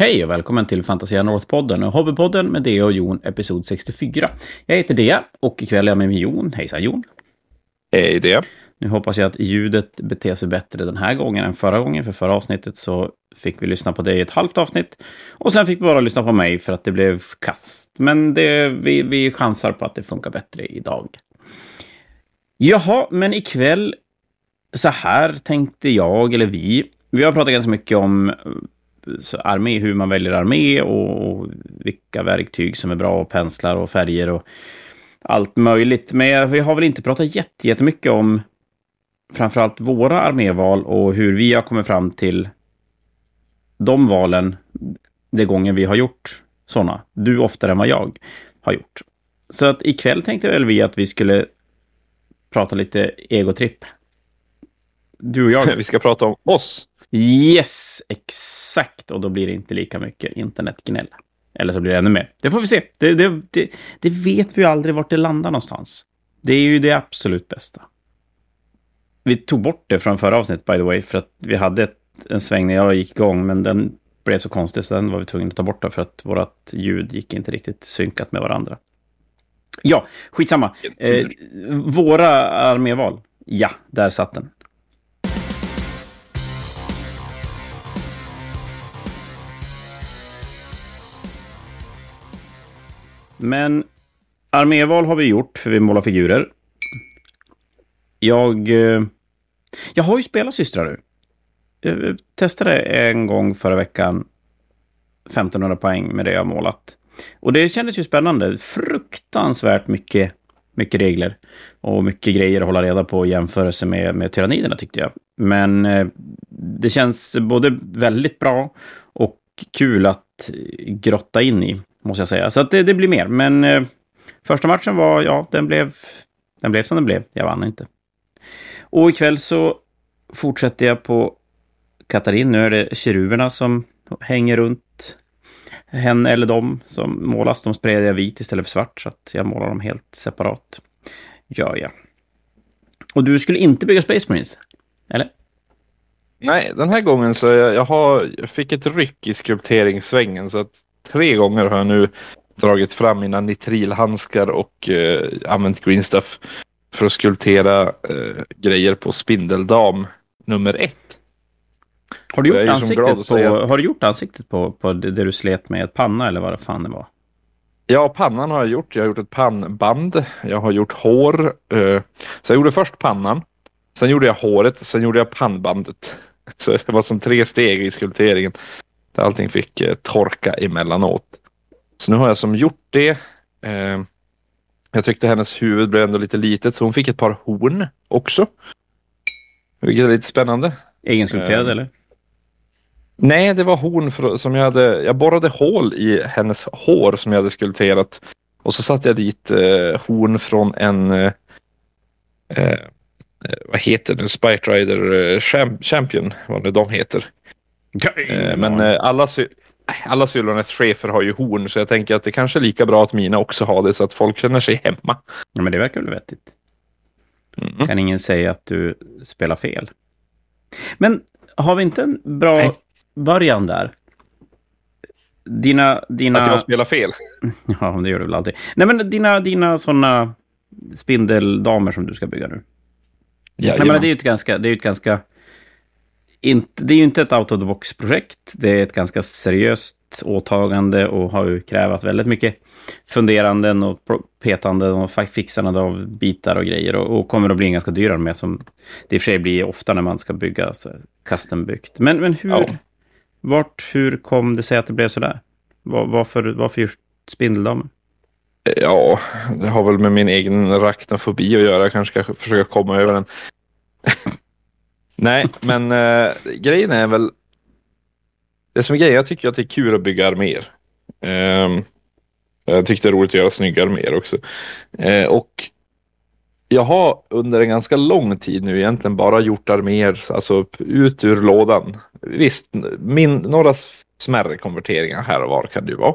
Hej och välkommen till Fantasia North-podden och Hobbypodden med Dea och Jon, episod 64. Jag heter Dea och ikväll är jag med mig Jon. Hejsan Jon! Hej Dea! Nu hoppas jag att ljudet beter sig bättre den här gången än förra gången, för förra avsnittet så fick vi lyssna på dig i ett halvt avsnitt. Och sen fick vi bara lyssna på mig för att det blev kast. Men det, vi, vi chansar på att det funkar bättre idag. Jaha, men ikväll så här tänkte jag, eller vi. Vi har pratat ganska mycket om armé, hur man väljer armé och vilka verktyg som är bra och penslar och färger och allt möjligt. Men vi har väl inte pratat jättemycket om framförallt våra arméval och hur vi har kommit fram till de valen de gången vi har gjort sådana. Du oftare än vad jag har gjort. Så att ikväll tänkte väl vi att vi skulle prata lite egotripp. Du och jag. Vi ska prata om oss. Yes, exakt. Och då blir det inte lika mycket internetgnäll. Eller så blir det ännu mer. Det får vi se. Det, det, det, det vet vi ju aldrig vart det landar någonstans. Det är ju det absolut bästa. Vi tog bort det från förra avsnittet, by the way, för att vi hade ett, en sväng när jag gick igång, men den blev så konstig så den var vi tvungna att ta bort för att vårt ljud gick inte riktigt synkat med varandra. Ja, skitsamma. Eh, våra arméval. Ja, där satt den. Men arméval har vi gjort, för vi målar figurer. Jag... Eh, jag har ju spelat systrar nu. Jag eh, testade en gång förra veckan 1500 poäng med det jag målat. Och det kändes ju spännande. Fruktansvärt mycket, mycket regler och mycket grejer att hålla reda på i jämförelse med, med tyranniderna tyckte jag. Men eh, det känns både väldigt bra och kul att grotta in i måste jag säga. Så att det, det blir mer. Men eh, första matchen var, ja, den blev, den blev som den blev. Jag vann inte. Och ikväll så fortsätter jag på Katarin. Nu är det keruberna som hänger runt henne eller dem som målas. De sprayar jag vit istället för svart, så att jag målar dem helt separat. Gör jag. Och du skulle inte bygga Space Marines? Eller? Nej, den här gången så jag, jag, har, jag fick ett ryck i skulpteringssvängen så att tre gånger har jag nu dragit fram mina nitrilhandskar och eh, använt green stuff för att skulptera eh, grejer på Spindeldam nummer ett. Har du gjort, ansiktet på, att... har du gjort ansiktet på, på det, du slet med? Ett panna eller vad det fan det var? Ja, pannan har jag gjort. Jag har gjort ett pannband. Jag har gjort hår. Eh, så jag gjorde först pannan. Sen gjorde jag håret. Sen gjorde jag pannbandet. Så det var som tre steg i skulpteringen. Där allting fick eh, torka emellanåt. Så nu har jag som gjort det. Eh, jag tyckte hennes huvud blev ändå lite litet så hon fick ett par horn också. Vilket är lite spännande. Egenskulpterad eh, eller? Nej, det var horn för, som jag hade. Jag borrade hål i hennes hår som jag hade skulpterat. Och så satte jag dit eh, horn från en eh, eh vad heter det nu, Spite Rider eh, Champion, vad nu de heter. Eh, men eh, alla, alla Sylvanet-chefer har ju horn så jag tänker att det kanske är lika bra att mina också har det så att folk känner sig hemma. Ja, men det verkar väl vettigt. Mm. Kan ingen säga att du spelar fel. Men har vi inte en bra Nej. början där? Dina, dina... Att jag spelar fel? Ja, det gör du väl alltid. Nej, men dina, dina sådana spindeldamer som du ska bygga nu. Ja, Nej, men det är ju ett ganska, det är ett ganska inte, det är ju inte ett out of the box-projekt. Det är ett ganska seriöst åtagande och har ju krävat väldigt mycket funderanden och petanden och fixande av bitar och grejer. Och, och kommer att bli en ganska dyr armé som det i och för sig blir ofta när man ska bygga alltså, custom-byggt. Men, men hur, ja. vart, hur kom det sig att det blev så där? Var, varför, varför just Spindeldamen? Ja, det har väl med min egen raknofobi att göra. Jag kanske ska försöka komma över den. Nej, men äh, grejen är väl. Det som är grejen, jag tycker att det är kul att bygga arméer. Ähm, jag tyckte det är roligt att göra snygga arméer också. Äh, och jag har under en ganska lång tid nu egentligen bara gjort arméer, alltså ut ur lådan. Visst, min, några smärre konverteringar här och var kan det ju vara.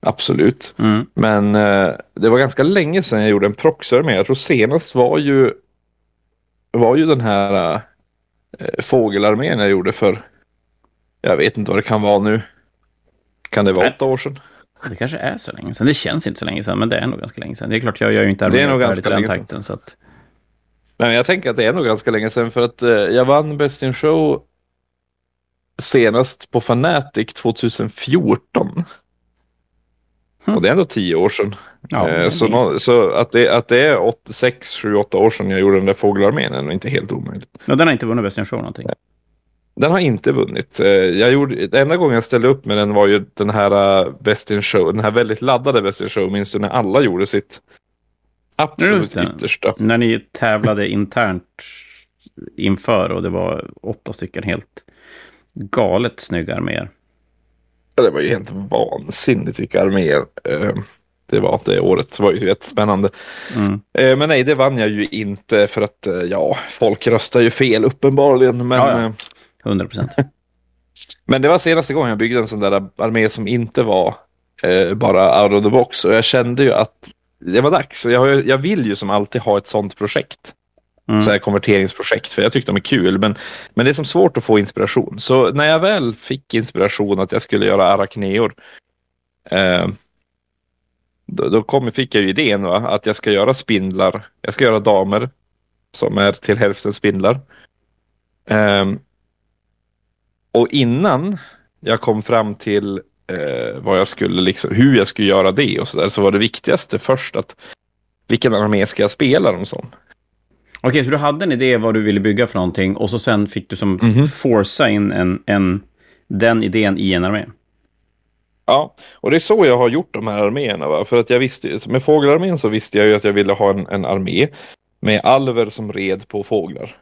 Absolut. Mm. Men eh, det var ganska länge sedan jag gjorde en proxarmé. Jag tror senast var ju var ju den här äh, fågelarmén jag gjorde för, jag vet inte vad det kan vara nu, Kan det vara Nej. åtta år sedan? Det kanske är så länge sedan. Det känns inte så länge sedan, men det är nog ganska länge sedan. Det är klart, jag gör ju inte armén färdigt i den takten. Så att, Nej, men jag tänker att det är nog ganska länge sedan för att eh, jag vann Best in Show senast på Fanatic 2014. Och det är ändå tio år sedan. ja, eh, så, nå- så att, det, att det är 86, 7, 8 år sedan jag gjorde den där fågelarmén är inte helt omöjligt. Ja, den har inte vunnit Best in Show någonting. Den har inte vunnit. Eh, Jag gjorde, den enda gången jag ställde upp med den var ju den här eh, Best in Show, den här väldigt laddade Best in Show, minns du när alla gjorde sitt absolut yttersta. När ni tävlade internt inför och det var åtta stycken helt galet snygga arméer. Ja, Det var ju helt vansinnigt vilka arméer eh, det var det året. Det var ju jättespännande. Mm. Eh, Men nej, det vann jag ju inte för att eh, ja, folk röstar ju fel uppenbarligen. Men, Ja, ja. eh, 100 procent. men det var senaste gången jag byggde en sån där armé som inte var eh, bara out of the box. Och jag kände ju att det var dags. Och jag vill ju som alltid ha ett sånt projekt. Mm. Så här konverteringsprojekt. För jag tyckte de är kul. Men, men det är som svårt att få inspiration. Så när jag väl fick inspiration att jag skulle göra arachneor. Eh, då, då kom, fick jag ju idén va? att jag ska göra spindlar. Jag ska göra damer. Som är till hälften spindlar. Eh, och innan jag kom fram till eh, vad jag skulle liksom, hur jag skulle göra det och så där så var det viktigaste först att vilken armé ska jag spela dem som? Okej, så du hade en idé vad du ville bygga för någonting och så sen fick du som Mhm. forsa in en, en, den idén i en armé. Ja, och det är så jag har gjort de här arméerna. Va? För att jag visste, med fågelarmén så visste jag ju att jag ville ha en, en armé med alver som red på fåglar.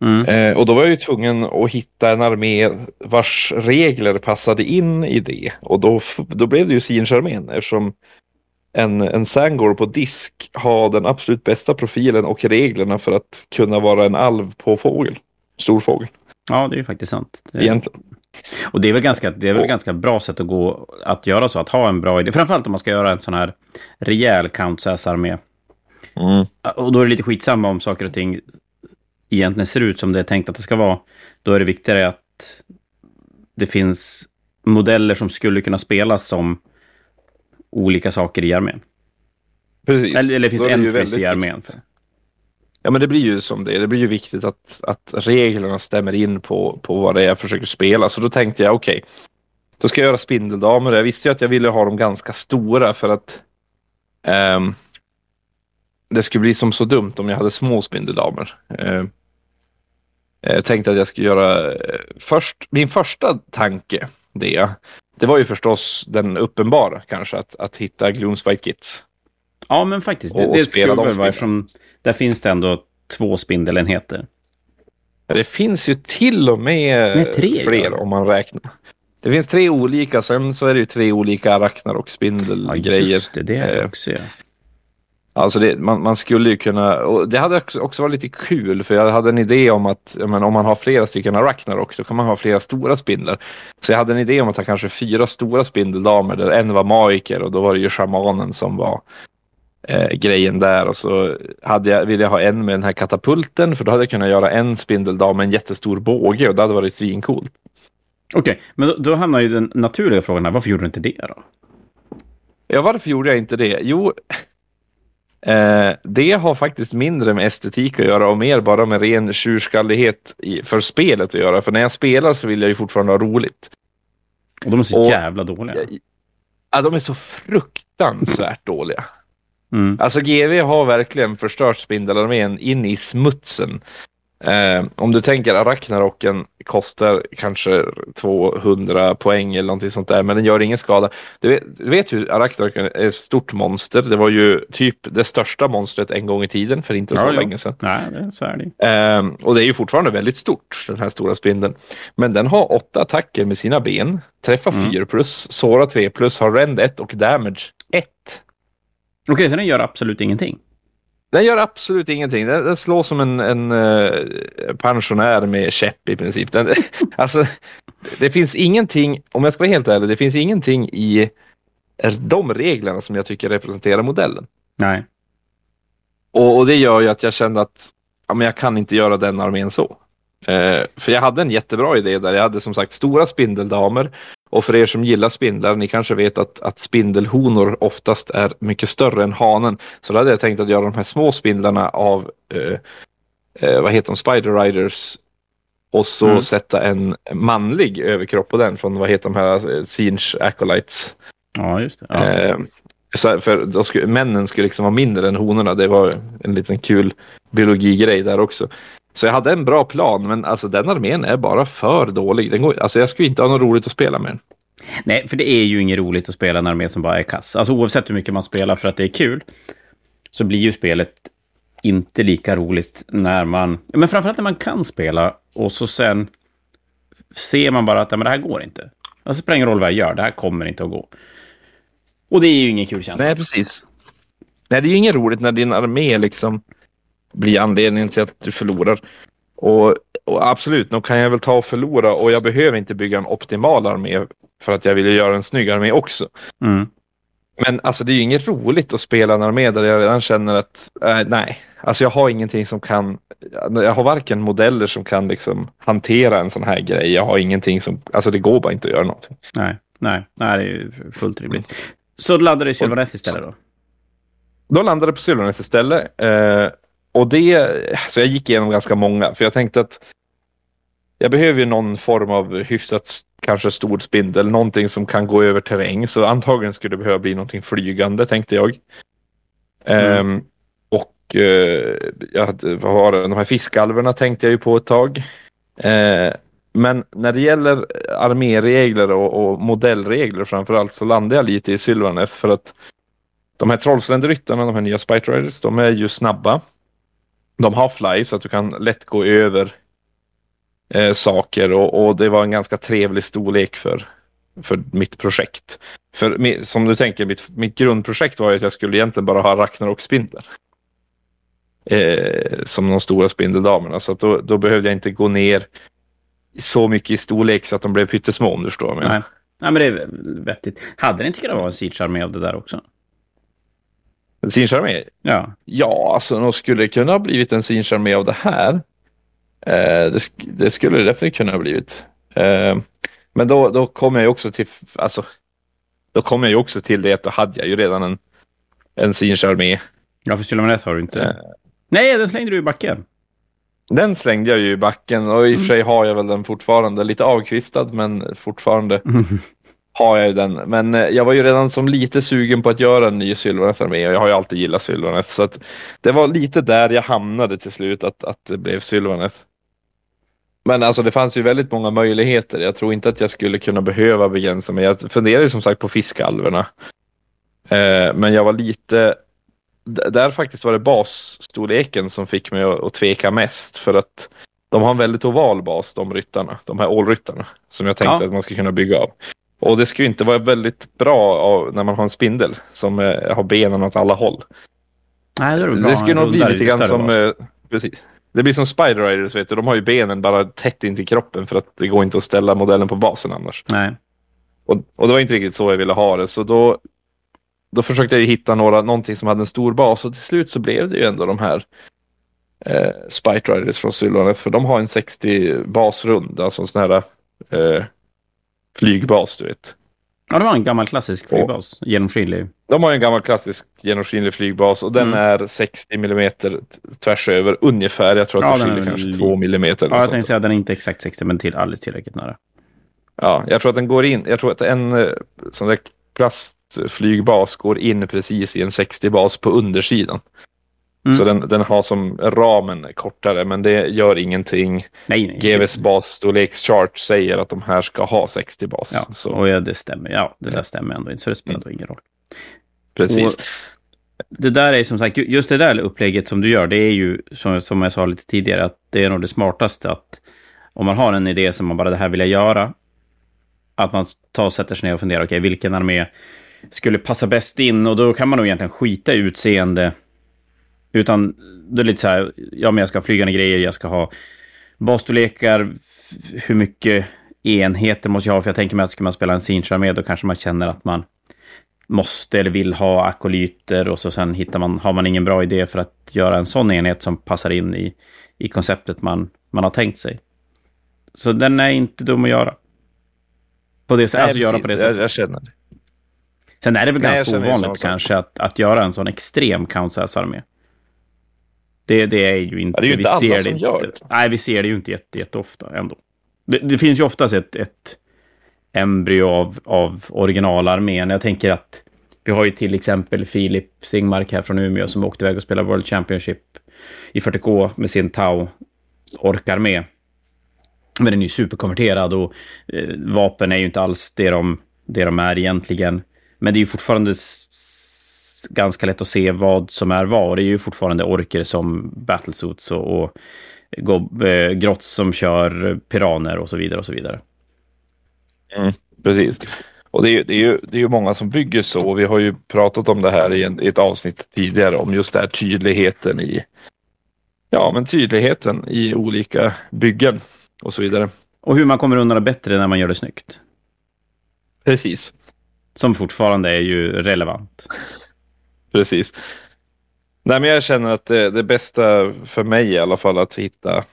Mm. Eh, och då var jag ju tvungen att hitta en armé vars regler passade in i det. Och då, då blev det ju Sinch-armén eftersom en, en Sangor på disk har den absolut bästa profilen och reglerna för att kunna vara en alv på fågel. Stor fågel, Ja, det är ju faktiskt sant. Det, egentligen. och det är väl ganska, det är väl ganska bra sätt att gå att göra så, att ha en bra idé. Framförallt om man ska göra en sån här rejäl Countess-armé. Mm. Och då är det lite skitsamma om saker och ting egentligen ser ut som det är tänkt att det ska vara. Då är det viktigare att det finns modeller som skulle kunna spelas som olika saker i armén. Precis. Eller, eller det finns det en kryss i armén. viktigt. Ja men det blir ju som det. Det blir ju viktigt att, att reglerna stämmer in på, på vad det är jag försöker spela. Så då tänkte jag okej, då ska jag göra spindeldamer. Jag visste ju att jag ville ha dem ganska stora för att ehm, det skulle bli som så dumt om jag hade små spindeldamer. Ehm, jag tänkte att jag skulle göra eh, först, min första tanke det, det var ju förstås den uppenbara kanske att, att hitta Gloomspite Kits. Ja, men faktiskt. Det, Och det spela skulle väl vara eftersom där finns det ändå två spindelenheter. Det finns ju till och med Nej, tre fler det. om man räknar. Det finns tre olika, sen så är det ju tre olika arachnar och Ja, spindelgrejer. just det. Det är det Eh, också, ja. Alltså det, man, man skulle ju kunna, och det hade också- varit lite kul för jag hade en idé om att men om man har flera stycken arachnar också så kan man ha flera stora spindlar. Så jag hade en idé om att ha kanske fyra stora spindeldamer där en var magiker och då var det ju shamanen som var eh, grejen där och så hade jag, ville jag ha en med den här katapulten för då hade jag kunnat göra en spindeldam med en jättestor båge och det hade varit svincoolt. Okej, men då, då hamnar ju den naturliga frågan här. Varför gjorde du inte det då? Ja, varför gjorde jag inte det? Jo, eh, det har faktiskt mindre med estetik att göra och mer bara med ren tjurskallighet i, för spelet att göra. För när jag spelar så vill jag ju fortfarande ha roligt. Och de är så Och- jävla dåliga. Ja, de är så fruktansvärt dåliga. Mm. Alltså GV har verkligen förstört Spindelarmén in i smutsen. Eh, om du tänker Arachnarocken kostar kanske 200 poäng eller någonting sånt där, men den gör ingen skada. Du vet, du vet hur Arachnarocken är ett stort monster. Det var ju typ det största monstret en gång i tiden för inte så Ja, länge sedan. Nej, så är det. Ehm, och det är ju fortfarande väldigt stort, den här stora spindeln. Men den har åtta attacker med sina ben, träffar Mm. 4 plus, såra 3 plus, har rend 1 och damage 1. Okej, så den gör absolut ingenting. Den gör absolut ingenting. Den, den slår som en, en eh, pensionär med käpp i princip. Den, alltså, det finns ingenting, om jag ska vara helt ärlig, det finns ingenting i de reglerna som jag tycker representerar modellen. Nej. Och, och det gör ju att jag kände att ja, men jag kan inte göra den armén så. Eh, för jag hade en jättebra idé där. Jag hade som sagt stora spindeldamer Och för er som gillar spindlar, ni kanske vet att, att spindelhonor oftast är mycket större än hanen. Så då hade jag tänkt att göra de här små spindlarna av, eh, eh, vad heter de, Spider Riders. Och så Mm. sätta en manlig överkropp på den från, vad heter de här, eh, Singe Acolytes. Ja, just det. Ja. Eh, så för skulle, männen skulle liksom vara mindre än honorna. Det var en liten kul biologigrej där också. Så jag hade en bra plan, men alltså den armén är bara för dålig. Den går, alltså jag skulle inte ha något roligt att spela med den. Nej, för det är ju inget roligt att spela en armé som bara är kass. Alltså oavsett hur mycket man spelar för att det är kul, så blir ju spelet inte lika roligt när man... Men framförallt när man kan spela och så sen ser man bara att men det här går inte. Alltså spelar ingen roll vad jag gör, det här kommer inte att gå. Och det är ju ingen kul känsla. Nej, precis. Nej, det är ju inget roligt när din armé liksom blir anledningen till att du förlorar. Och, och absolut, då kan jag väl ta och förlora och jag behöver inte bygga en optimal armé för att jag vill göra en snygg armé också. Mm. Men alltså det är ju inget roligt att spela en armé där jag redan känner att äh, nej, alltså jag har ingenting som kan. Jag har varken modeller som kan liksom hantera en sån här grej. Jag har ingenting som, alltså det går bara inte att göra någonting. Nej, nej, nej, det är ju fullt rimligt. Så laddade du Sylvaneth istället då? Då landade på Sylvanet istället. Eh, och det, så jag gick igenom ganska många för jag tänkte att jag behöver ju någon form av hyfsat kanske stor spindel, någonting som kan gå över terräng. Så antagligen skulle det behöva bli någonting flygande tänkte jag. Ehm, och eh, jag hade, vad var det, de här fiskalverna tänkte jag ju på ett tag. Eh, men när det gäller arméregler och, och modellregler framförallt så landade jag lite i Sylvaneth för att de här trollsländerryttarna, de här nya Spite Riders, de är ju snabba. De har fly så att du kan lätt gå över eh, saker och, och det var en ganska trevlig storlek för, för mitt projekt. För som du tänker, mitt, mitt grundprojekt var ju att jag skulle egentligen bara ha Ragnar och Spindel. Eh, som de stora spindeldamerna. Så att då, då behövde jag inte gå ner så mycket i storlek så att de blev pyttesmå om du förstår vad jag menar. Nej. Nej, men det är vettigt. Hade det inte kunnat vara en siege av det där också? Sinch-armé? Ja. Ja, alltså de skulle kunna ha blivit en Sinch-armé av det här. Eh, det, det skulle det definitivt kunna ha blivit. Eh, men då, då kommer jag ju också till, alltså, då kommer jag ju också till det att då hade jag ju redan en, en Sinch-armé. Ja, för Sylvaneth har du inte. Eh. Nej, den slängde du i backen. Den slängde jag ju i backen och i och för sig har jag väl den fortfarande. Lite avkvistad men fortfarande har jag ju den. Men eh, jag var ju redan som lite sugen på att göra en ny Sylvaneth-armé och jag har ju alltid gillat Sylvaneth. Så att det var lite där jag hamnade till slut att, att det blev Sylvaneth. Men alltså det fanns ju väldigt många möjligheter. Jag tror inte att jag skulle kunna behöva begränsa mig. Jag funderade ju som sagt på fiskalverna. Eh, men jag var lite där faktiskt var det basstorleken som fick mig att, att tveka mest för att de har en väldigt oval bas, de ryttarna, de här ålryttarna som jag tänkte Ja. att man skulle kunna bygga av. Och det skulle inte vara väldigt bra när man har en spindel som eh, har benen åt alla håll. Nej, det är bra. Det skulle nog bli lite grann som, eh, precis. Det blir som Spider Riders, vet du. De har ju benen bara tätt in till kroppen för att det går inte att ställa modellen på basen annars. Nej. Och, och det var inte riktigt så jag ville ha det. Så då, då försökte jag ju hitta några, någonting som hade en stor bas och till slut så blev det ju ändå de här eh, Spite Riders från Sylvaneth. För de har en 60 basrund, alltså en sån här eh, flygbas du vet. Ja, det var en gammal klassisk flygbas. Genomskinlig. De har en gammal klassisk genomskinlig flygbas och den Mm. är 60 millimeter tvärs över ungefär. Jag tror att Ja, det skiljer kanske li- 2 millimeter. eller Ja, jag tänkte säga att den är inte exakt 60, men till alldeles tillräckligt nära. Ja, jag tror att den går in. Jag tror att en eh, sån där plastflygbas går in precis i en 60-bas på undersidan. Mm. Så den, den har som ramen kortare, men det gör ingenting. Nej, nej. GVs basstorlekschart säger att de här ska ha 60 bas. Ja, så och ja, det stämmer. Ja, det där stämmer ändå inte, så det spelar då ingen roll. precis. Det där är som sagt, ju- just det där upplägget som du gör, det är ju som, som jag sa lite tidigare, att det är nog det smartaste att om man har en idé som man bara, det här vill jag göra, att man tar och sätter sig ner och funderar, okej, vilken armé skulle passa bäst in? Och då kan man nog egentligen skita i utseende. Utan det är lite så här, ja men jag ska ha flygande grejer, jag ska ha basstorlekar, hur mycket enheter måste jag ha? För jag tänker mig att ska man spela en Sinch-armé, då kanske man känner att man måste eller vill ha akolyter och så sen hittar man, har man ingen bra idé för att göra en sån enhet som passar in i, i konceptet man, man har tänkt sig. Så den är inte dum att göra. På det, Nej, alltså göra på det sättet. Jag, jag känner det. Sen är det väl Nej, ganska ovanligt kanske att, att göra en sån extrem Countess-armé. Det, det är ju inte... Ja, det är ju inte vi alla ser som det gör inte, Nej, vi ser det ju inte jätte, jätteofta ändå. Det, det finns ju oftast ett, ett embryo av, av originalarmén. Jag tänker att vi har ju till exempel Filip Singmark här från Umeå som åkte iväg och spelade World Championship i 40K med sin Tau orkar med. Men den är ju superkonverterad och eh, vapen är ju inte alls det de, det de är egentligen. Men det är ju fortfarande ganska lätt att se vad som är vad. Det är ju fortfarande orker som battlesuits och, och eh, grotts som kör piraner och så vidare och så vidare. Mm, precis. Och det är, det, är ju, det är ju många som bygger så. Vi har ju pratat om det här i, en, i ett avsnitt tidigare om just det här tydligheten i ja, men tydligheten i olika byggen och så vidare. Och hur man kommer undan det bättre när man gör det snyggt. Precis. Som fortfarande är ju relevant. Precis. Nej, men jag känner att det, det bästa för mig i alla fall att hitta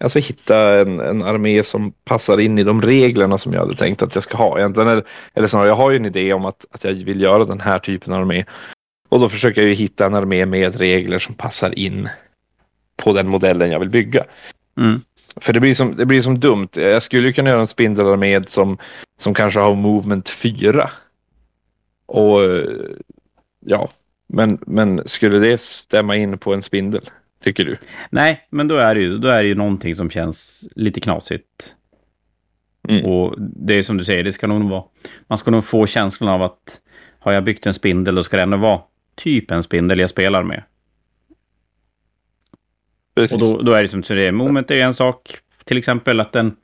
Alltså hitta en, en armé som passar in i de reglerna som jag hade tänkt att jag ska ha. Egentligen, eller, eller snarare, jag har ju en idé om att, att jag vill göra den här typen av armé. Och då försöker jag ju hitta en armé med regler som passar in på den modellen jag vill bygga. Mm. För det blir, som, det blir som dumt. Jag skulle kunna göra en spindelarmé som, som kanske har movement 4. Och ja, men, men skulle det stämma in på en spindel? Tycker du? Nej, men då är det ju, då är det ju någonting som känns lite knasigt. Mm. Och det är som du säger, det ska nog vara... Man ska nog få känslan av att har jag byggt en spindel, då ska det ändå vara typ en spindel jag spelar med. Precis. Och då, då är det som så det är. Moment är en sak. Till exempel att den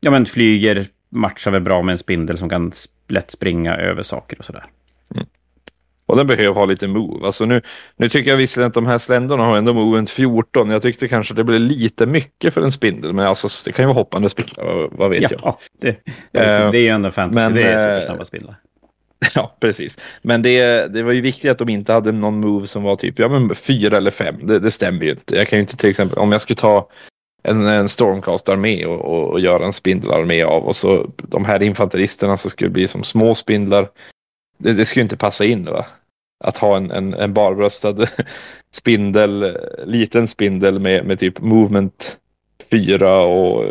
ja, men flyger, matchar väl bra med en spindel som kan lätt springa över saker och sådär. Och den behöver ha lite move. Alltså nu, nu tycker jag visserligen att de här sländorna har ändå movement 14. Jag tyckte kanske det blev lite mycket för en spindel. Men alltså det kan ju vara hoppande spindlar, vad vet ja, jag. Det, det, är, det är ju ändå fantasy, men, det är eh, supersnabba spindlar. Ja, precis. Men det, det var ju viktigt att de inte hade någon move som var typ ja, men fyra eller fem. Det, det stämmer ju inte. Jag kan ju inte till exempel, om jag skulle ta en, en Stormcast-armé och, och, och, göra en spindelarmé av och så de här infanteristerna som skulle bli som små spindlar. Det, det skulle inte passa in va? Att ha en, en, en barbröstad spindel, liten spindel med, med typ movement 4 och,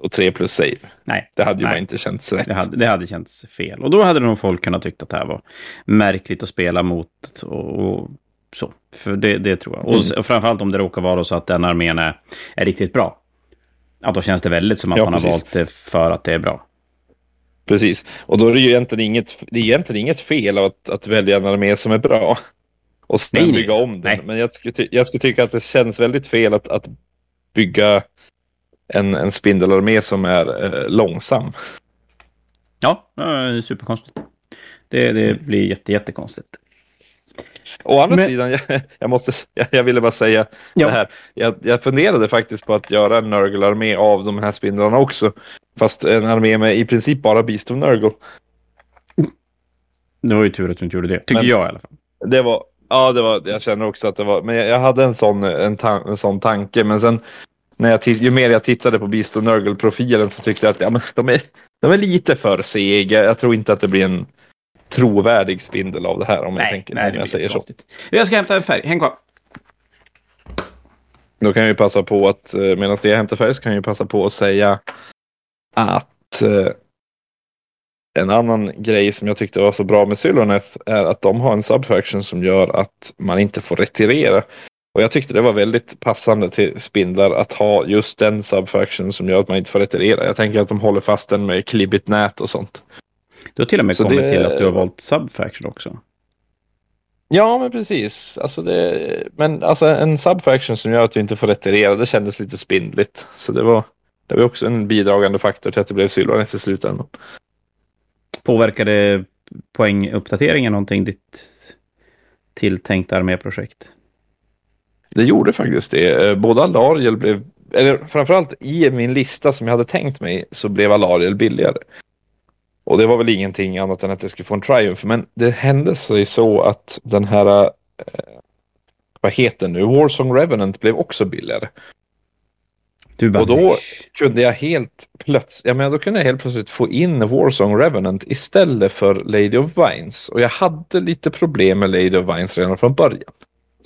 och 3 plus save. Nej. Det hade ju Nej. bara inte känts rätt. Det hade, det hade känts fel. Och då hade nog folk kunnat tycka att det här var märkligt att spela mot och, och så. För det, det tror jag. Och, mm. framförallt om det råkar vara så att den armén är, är riktigt bra. Ja, då känns det väldigt som att ja, man precis. har valt det för att det är bra. Precis, och då är det ju egentligen inget, det är egentligen inget fel att, att välja en armé som är bra och sen nej, bygga om den. Nej. Men jag skulle, jag skulle tycka att det känns väldigt fel att, att bygga en, en spindelarmé som är eh, långsam. Ja, superkonstigt. Det, det blir jätte, jättekonstigt. Å andra Men... sidan, jag, jag måste, jag, jag, ville bara säga ja. det här. Jag, jag funderade faktiskt på att göra en Nurgle-armé av de här spindlarna också. Fast en armé med i princip bara Beast of Nurgle. Det var ju tur att du inte gjorde det, tycker Men, jag i alla fall. Det var, ja, det var, jag känner också att det var, men jag, jag hade en sån, en, ta, en sån tanke. Men sen när jag ju mer jag tittade på Beast of Nurgle-profilen så tyckte jag att ja, men de, är, de är lite för sega. Jag tror inte att det blir en trovärdig spindel av det här om nej, jag, tänker, nej, om jag säger konstigt. så. Jag ska hämta en färg, häng kvar. Då kan jag ju passa på att, eh, medan jag hämtar färg så kan jag ju passa på att säga att eh, en annan grej som jag tyckte var så bra med Sylvaneth är att de har en subfaction som gör att man inte får retirera. Och jag tyckte det var väldigt passande till spindlar att ha just den subfaction som gör att man inte får retirera. Jag tänker att de håller fast den med klibbigt nät och sånt. Du har till och med så kommit det... till att du har valt subfaction också. Ja, men precis. Alltså det... Men alltså en subfaction som gör att du inte får retirera, det kändes lite spindligt. Så det var, det var också en bidragande faktor till att det blev Sylvanet i slutändan. Påverkade poänguppdateringen någonting ditt tilltänkta arméprojekt? Det gjorde faktiskt det. Eh, både Alariel blev, eller framförallt i min lista som jag hade tänkt mig så blev Alariel billigare. Och det var väl ingenting annat än att jag skulle få en Triumph. Men det hände sig så att den här, eh, vad heter nu, Warsong Revenant blev också billigare. Bara, Och då kunde jag helt plötsligt, ja men då kunde jag helt plötsligt få in Warsong Revenant istället för Lady of Vines. Och jag hade lite problem med Lady of Vines redan från början.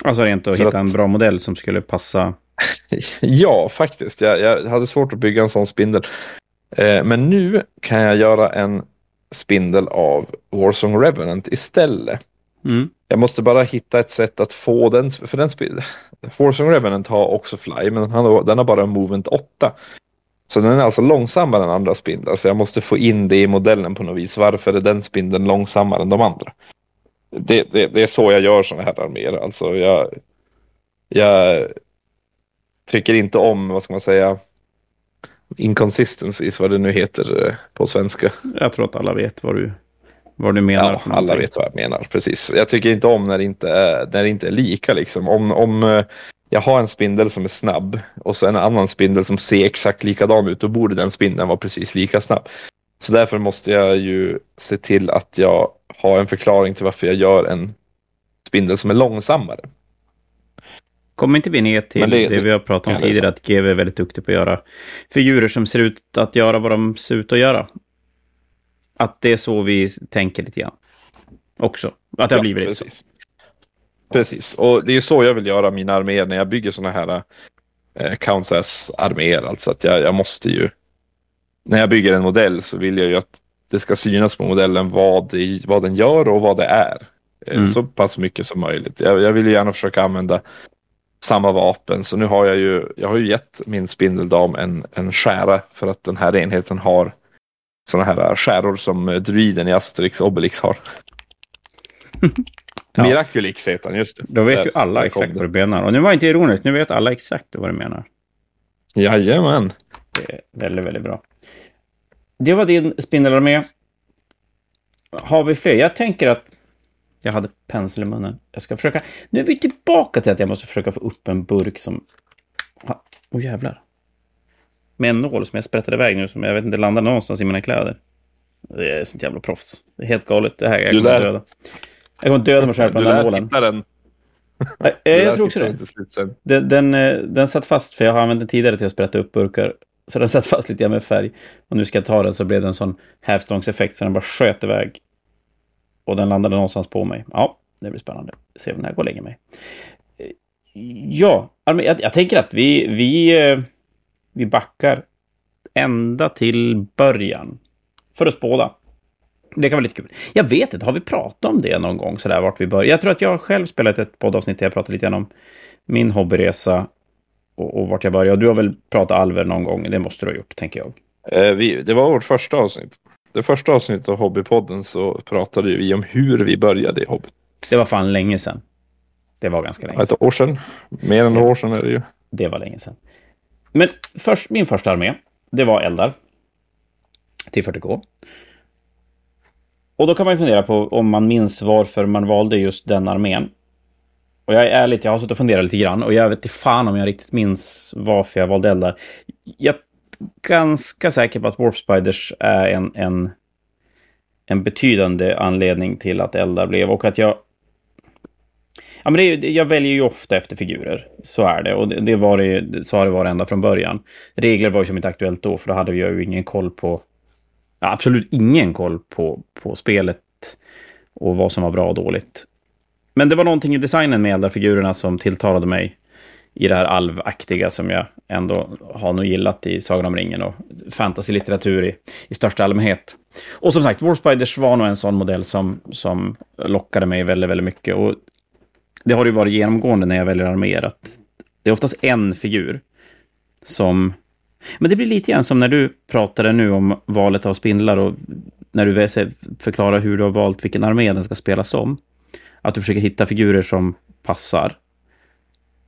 Alltså rent att För hitta att- en bra modell som skulle passa. Ja, faktiskt. Jag, jag hade svårt att bygga en sån spindel. Eh, men nu kan jag göra en spindel av Warsong Revenant istället. Mm. Jag måste bara hitta ett sätt att få den, för den spel, Revenant har också Fly, men den har, den har bara Movement 8. Så den är alltså långsammare än andra spindlar, så jag måste få in det i modellen på något vis. Varför är den spindeln långsammare än de andra? Det, det, det är så jag gör sådana här arméer. Alltså jag, jag tycker inte om, vad ska man säga, inconsistencies, vad det nu heter eh, på svenska. Jag tror att alla vet vad du, vad du menar. Ja, alla någonting. vet vad jag menar. Precis. Jag tycker inte om när det inte är, när det inte är lika. Liksom. Om, om eh, jag har en spindel som är snabb och så en annan spindel som ser exakt likadan ut, då borde den spindeln vara precis lika snabb. Så därför måste jag ju se till att jag har en förklaring till varför jag gör en spindel som är långsammare. Kommer inte vi ner till det, det- vi har pratat om tidigare, att GW är väldigt duktig på att göra figurer som ser ut att göra vad de ser ut att göra? Att det är så vi tänker lite grann. Också. Att det har blivit lite så. precis. Precis, och det är ju så jag vill göra mina arméer när jag bygger sådana här eh, counts as arméer. Alltså att jag, jag måste ju, när jag bygger en modell så vill jag ju att det ska synas på modellen vad, det, vad den gör och vad det är. Eh, Mm. Så pass mycket som möjligt. Jag, jag vill ju gärna försöka använda samma vapen. Så nu har jag ju, jag har ju gett min spindeldam en, en skära för att den här enheten har sådana här skäror som eh, druiden i Asterix Obelix har. Ja. Miraculix heter han, just det. Då vet Där- ju alla exakt vad du menar. Och nu var inte ironisk, nu vet alla exakt vad du menar. Jajamän. Det är väldigt, väldigt bra. Det var din spindelarmé. Har vi fler? Jag tänker att jag hade pensel i munnen. Jag ska försöka... Nu är vi tillbaka till att jag måste försöka få upp en burk som... Åh oh, jävlar. Med en nål som jag sprättade iväg nu som jag vet inte landar någonstans i mina kläder. Det är sånt jävla proffs. Det är helt galet. Det här, jag Du kommer lär- döda. Jag kommer döda mig själv på Du den lär nålen. hitta den. Nej, Du Jag lär tror också det. den. Den, den, eh, den satt fast, för jag har använt den tidigare till att sprätta upp burkar. Så den satt fast lite grann med färg. Och nu ska jag ta den så blev det en sån hävstångseffekt så den bara sköt iväg. Och den landade någonstans på mig. Ja, det blir spännande. Se om den här går länge med. Eh, Ja, jag, jag tänker att vi, vi, eh, vi backar ända till början. För att spåda. Det kan vara lite kul. Jag vet inte, har vi pratat om det någon gång sådär vart vi börjar? Jag tror att jag själv spelat ett poddavsnitt där jag pratade lite grann om min hobbyresa och, och vart jag började. Och du har väl pratat alver någon gång? Det måste du ha gjort, tänker jag. Eh, vi, det var vårt första avsnitt. Det första avsnittet av Hobbypodden så pratade vi om hur vi började i hobby. Det var fan länge sedan. Det var ganska länge sedan. Ett år sedan. Mer än ett år sedan är det ju. Det var länge sedan. Men först, min första armé, det var eldar. Till 40K. Och då kan man ju fundera på om man minns varför man valde just den armén. Och jag är ärligt, jag har suttit och funderat lite grann och jag vet inte fan om jag riktigt minns varför jag valde eldar. Jag är ganska säker på att Warp Spiders är en, en, en betydande anledning till att eldar blev och att jag Ja, men det är, jag väljer ju ofta efter figurer. Så är det. Och det, det var det, så har det varit ända från början. Regler var ju som inte aktuellt då, för då hade vi ju ingen koll på... Ja, absolut ingen koll på, på spelet och vad som var bra och dåligt. Men det var någonting i designen med eldarfigurerna som tilltalade mig i det här alvaktiga som jag ändå har nog gillat i Sagan om ringen och fantasy-litteratur i, i största allmänhet. Och som sagt, War Spiders var nog en sån modell som, som lockade mig väldigt, väldigt mycket. Och det har ju varit genomgående när jag väljer arméer att det är oftast en figur som... Men det blir lite grann som när du pratade nu om valet av spindlar och när du förklarar hur du har valt vilken armé den ska spelas om. Att du försöker hitta figurer som passar.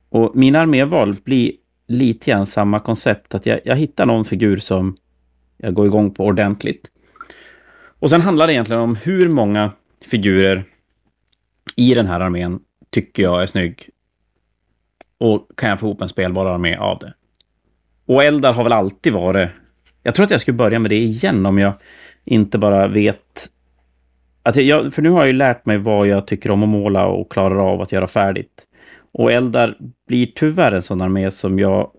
Och mina arméval blir lite grann samma koncept, att jag, jag hittar någon figur som jag går igång på ordentligt. Och sen handlar det egentligen om hur många figurer i den här armén tycker jag är snygg. Och kan jag få ihop en spelbar armé av det? Och eldar har väl alltid varit... Jag tror att jag skulle börja med det igen om jag inte bara vet... Att jag, för nu har jag ju lärt mig vad jag tycker om att måla och klarar av att göra färdigt. Och eldar blir tyvärr en sån armé som jag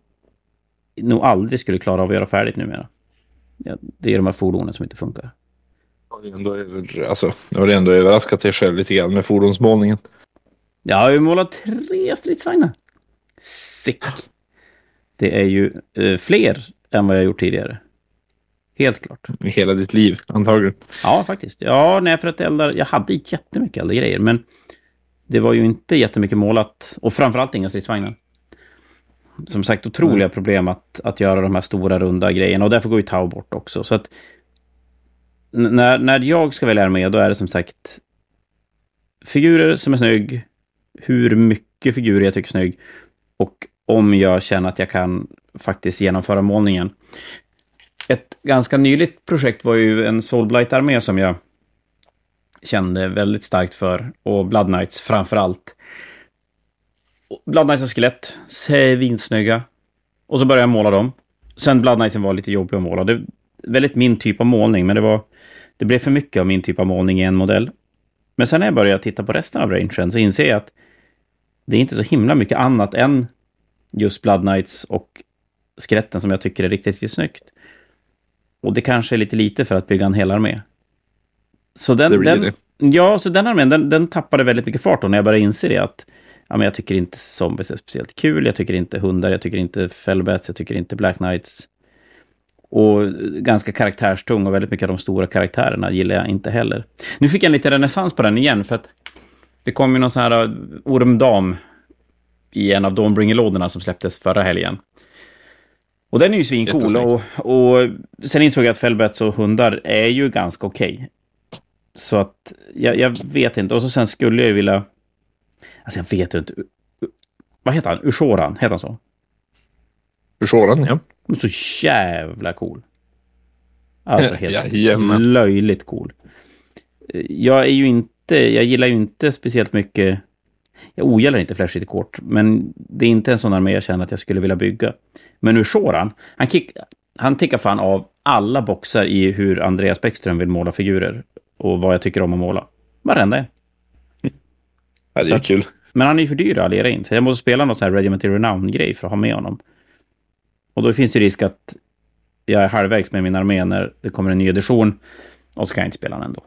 nog aldrig skulle klara av att göra färdigt numera. Ja, det är de här fordonen som inte funkar. Alltså, nu har du ändå överraskat dig själv lite grann med fordonsmålningen. Jag har ju målat tre stridsvagnar. Sick. Det är ju eh, fler än vad jag gjort tidigare. Helt klart. I hela ditt liv, antagligen. Ja, faktiskt. Ja, nej, för att eldar... Jag hade jättemycket eldgrejer, men det var ju inte jättemycket målat. Och framförallt inga stridsvagnar. Som sagt, otroliga mm. problem att, att göra de här stora runda grejerna. Och därför går ju Tau bort också. Så att när, när jag ska välja med, då är det som sagt figurer som är snygg, hur mycket figurer jag tycker är snygg och om jag känner att jag kan faktiskt genomföra målningen. Ett ganska nyligt projekt var ju en Soulblight-armé som jag kände väldigt starkt för och Blood Knights framför allt. Blood Knights och skelett, svinsnygga. Och så började jag måla dem. Sen Blood Knightsen var lite jobbig att måla. Det är väldigt min typ av målning, men det var... Det blev för mycket av min typ av målning i en modell. Men sen när jag började titta på resten av rangen så inser jag att det är inte så himla mycket annat än just Blood Knights och skeletten som jag tycker är riktigt, riktigt snyggt. Och det kanske är lite lite för att bygga en hel armé. Så den, det den, det. Ja, så den armén, den, den tappade väldigt mycket fart då när jag började inse det att ja, men jag tycker inte zombies är speciellt kul, jag tycker inte hundar, jag tycker inte fellbats, jag tycker inte black knights. Och ganska karaktärstung och väldigt mycket av de stora karaktärerna gillar jag inte heller. Nu fick jag en liten renässans på den igen för att det kom ju någon sån här uh, ormdam i en av Dawnbringer-lådorna som släpptes förra helgen. Och den är ju svincool. Och, och sen insåg jag att fellbats och hundar är ju ganska okej. Okay. Så att jag, jag, vet inte. Och så sen skulle jag vilja... Alltså jag vet inte. Vad heter han? Ushoran? Heter han så? Ushoran, ja. Så jävla cool. Alltså helt ja, löjligt cool. Jag är ju inte... Jag gillar ju inte speciellt mycket jag ogillar inte Flash kort, men det är inte en sån armé jag känner att jag skulle vilja bygga. Men ur Shoran, han, kick, han tickar fan av alla boxar i hur Andreas Bäckström vill måla figurer och vad jag tycker om att måla. Varenda en. Ja, det är så, kul. Men han är ju för dyr att allera in, så jag måste spela något sån här Regiment Renown-grej för att ha med honom. Och då finns det risk att jag är halvvägs med min armé när det kommer en ny edition och så kan jag inte spela den ändå.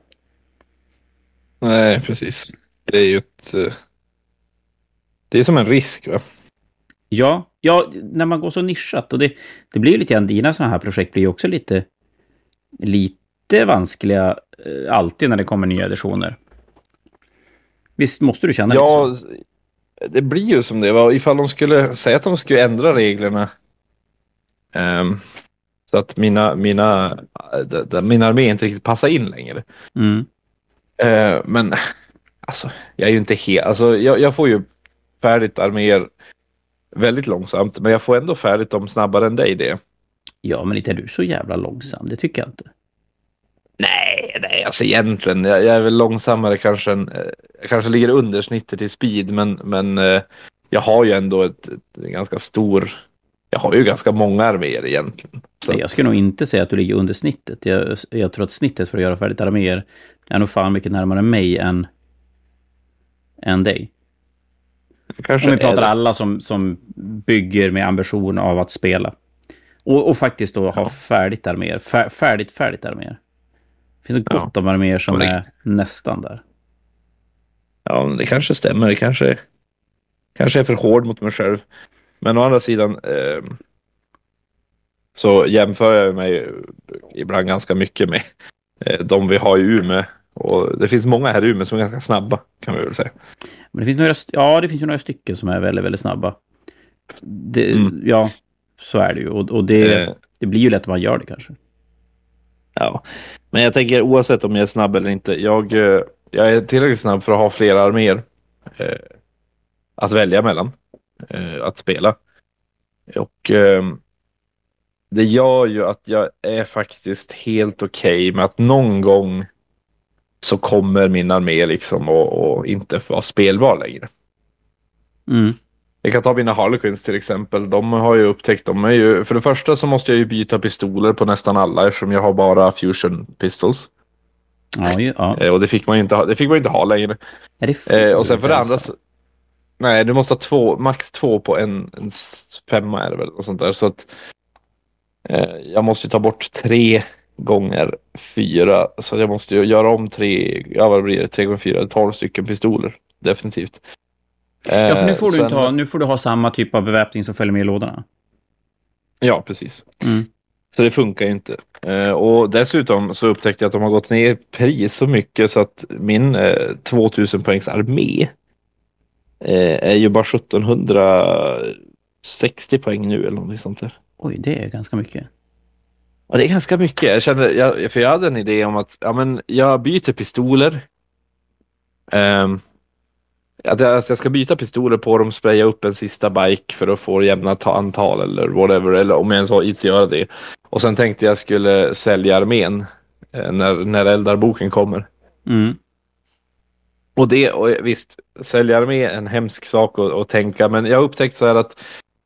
Nej, precis. Det är ju ett eh, det är som en risk va? Ja, ja när man går så nischat. Och det, det blir ju lite grann, dina sådana här projekt blir ju också lite, lite vanskliga eh, alltid när det kommer nya editioner. Visst måste du känna ja, lite så? det blir ju som det var. Ifall de skulle säga att de skulle ändra reglerna. Um, så att mina, mina, min armé inte riktigt passar in längre. Mm. Uh, men alltså, jag är ju inte helt, alltså jag, jag får ju färdigt arméer väldigt långsamt. Men jag får ändå färdigt dem snabbare än dig det. Ja, men inte är du så jävla långsam. Det tycker jag inte. Nej, nej, alltså egentligen. Jag, jag är väl långsammare kanske än... Eh, jag kanske ligger under snittet i speed, men, men eh, jag har ju ändå ett, ett ganska stor... Jag har ju ganska många arméer egentligen. Så jag skulle nog inte säga att du ligger under snittet. Jag, jag tror att snittet för att göra färdigt arméer är nog fan mycket närmare mig än, än dig. Kanske Om vi pratar alla som, som bygger med ambition av att spela. Och, och faktiskt då ha färdigt arméer. Fär, färdigt, färdigt arméer. Det finns ja. gott om arméer som det... är nästan där. Ja, det kanske stämmer. Det kanske, kanske är för hård mot mig själv. Men å andra sidan eh, så jämför jag mig ibland ganska mycket med eh, de vi har i Umeå och det finns många här i Umeå som är ganska snabba, kan vi väl säga. Men det finns några, ja, det finns ju några stycken som är väldigt, väldigt snabba. Det, mm. Ja, så är det ju. Och, och det, eh. det blir ju lätt att man gör det kanske. Ja, men jag tänker oavsett om jag är snabb eller inte. Jag, eh, jag är tillräckligt snabb för att ha flera arméer eh, att välja mellan. Eh, att spela. Och eh, det gör ju att jag är faktiskt helt okej okay med att någon gång så kommer min armé liksom att inte vara spelbar längre. Mm. Jag kan ta mina Harlequins till exempel. De har ju upptäckt, de är ju, för det första så måste jag ju byta pistoler på nästan alla eftersom jag har bara fusion pistols. Ja, ja. Eh, och det fick man ju inte ha, det fick man inte ha längre. Eh, och sen för det andra så, Nej, du måste ha två, max två på en, en femma är det väl. Och sånt där. Så att Eh, jag måste ta bort tre gånger fyra. Så jag måste ju göra om tre, ja vad blir det, tre gånger fyra, tolv stycken pistoler. Definitivt. Ja, för nu får, du Sen, inte ha, nu får du ha samma typ av beväpning som följer med i lådorna. Ja, precis. Mm. Så det funkar ju inte. Eh, och dessutom så upptäckte jag att de har gått ner i pris så mycket så att min eh, 2000 poängs armé eh, är ju bara 1760 poäng nu eller någonting sånt där. Oj, det är ganska mycket. Ja, det är ganska mycket. Jag kände, jag, för jag hade en idé om att ja, men jag byter pistoler. Um, att jag, att jag ska byta pistoler på dem, spraya upp en sista bike för att få jämna antal eller whatever. Eller om jag ens har att göra det. Och sen tänkte jag skulle sälja armén eh, när, när Eldarboken kommer. Mm. Och det, och visst, sälja armé är en hemsk sak att, att tänka, men jag har upptäckt så här att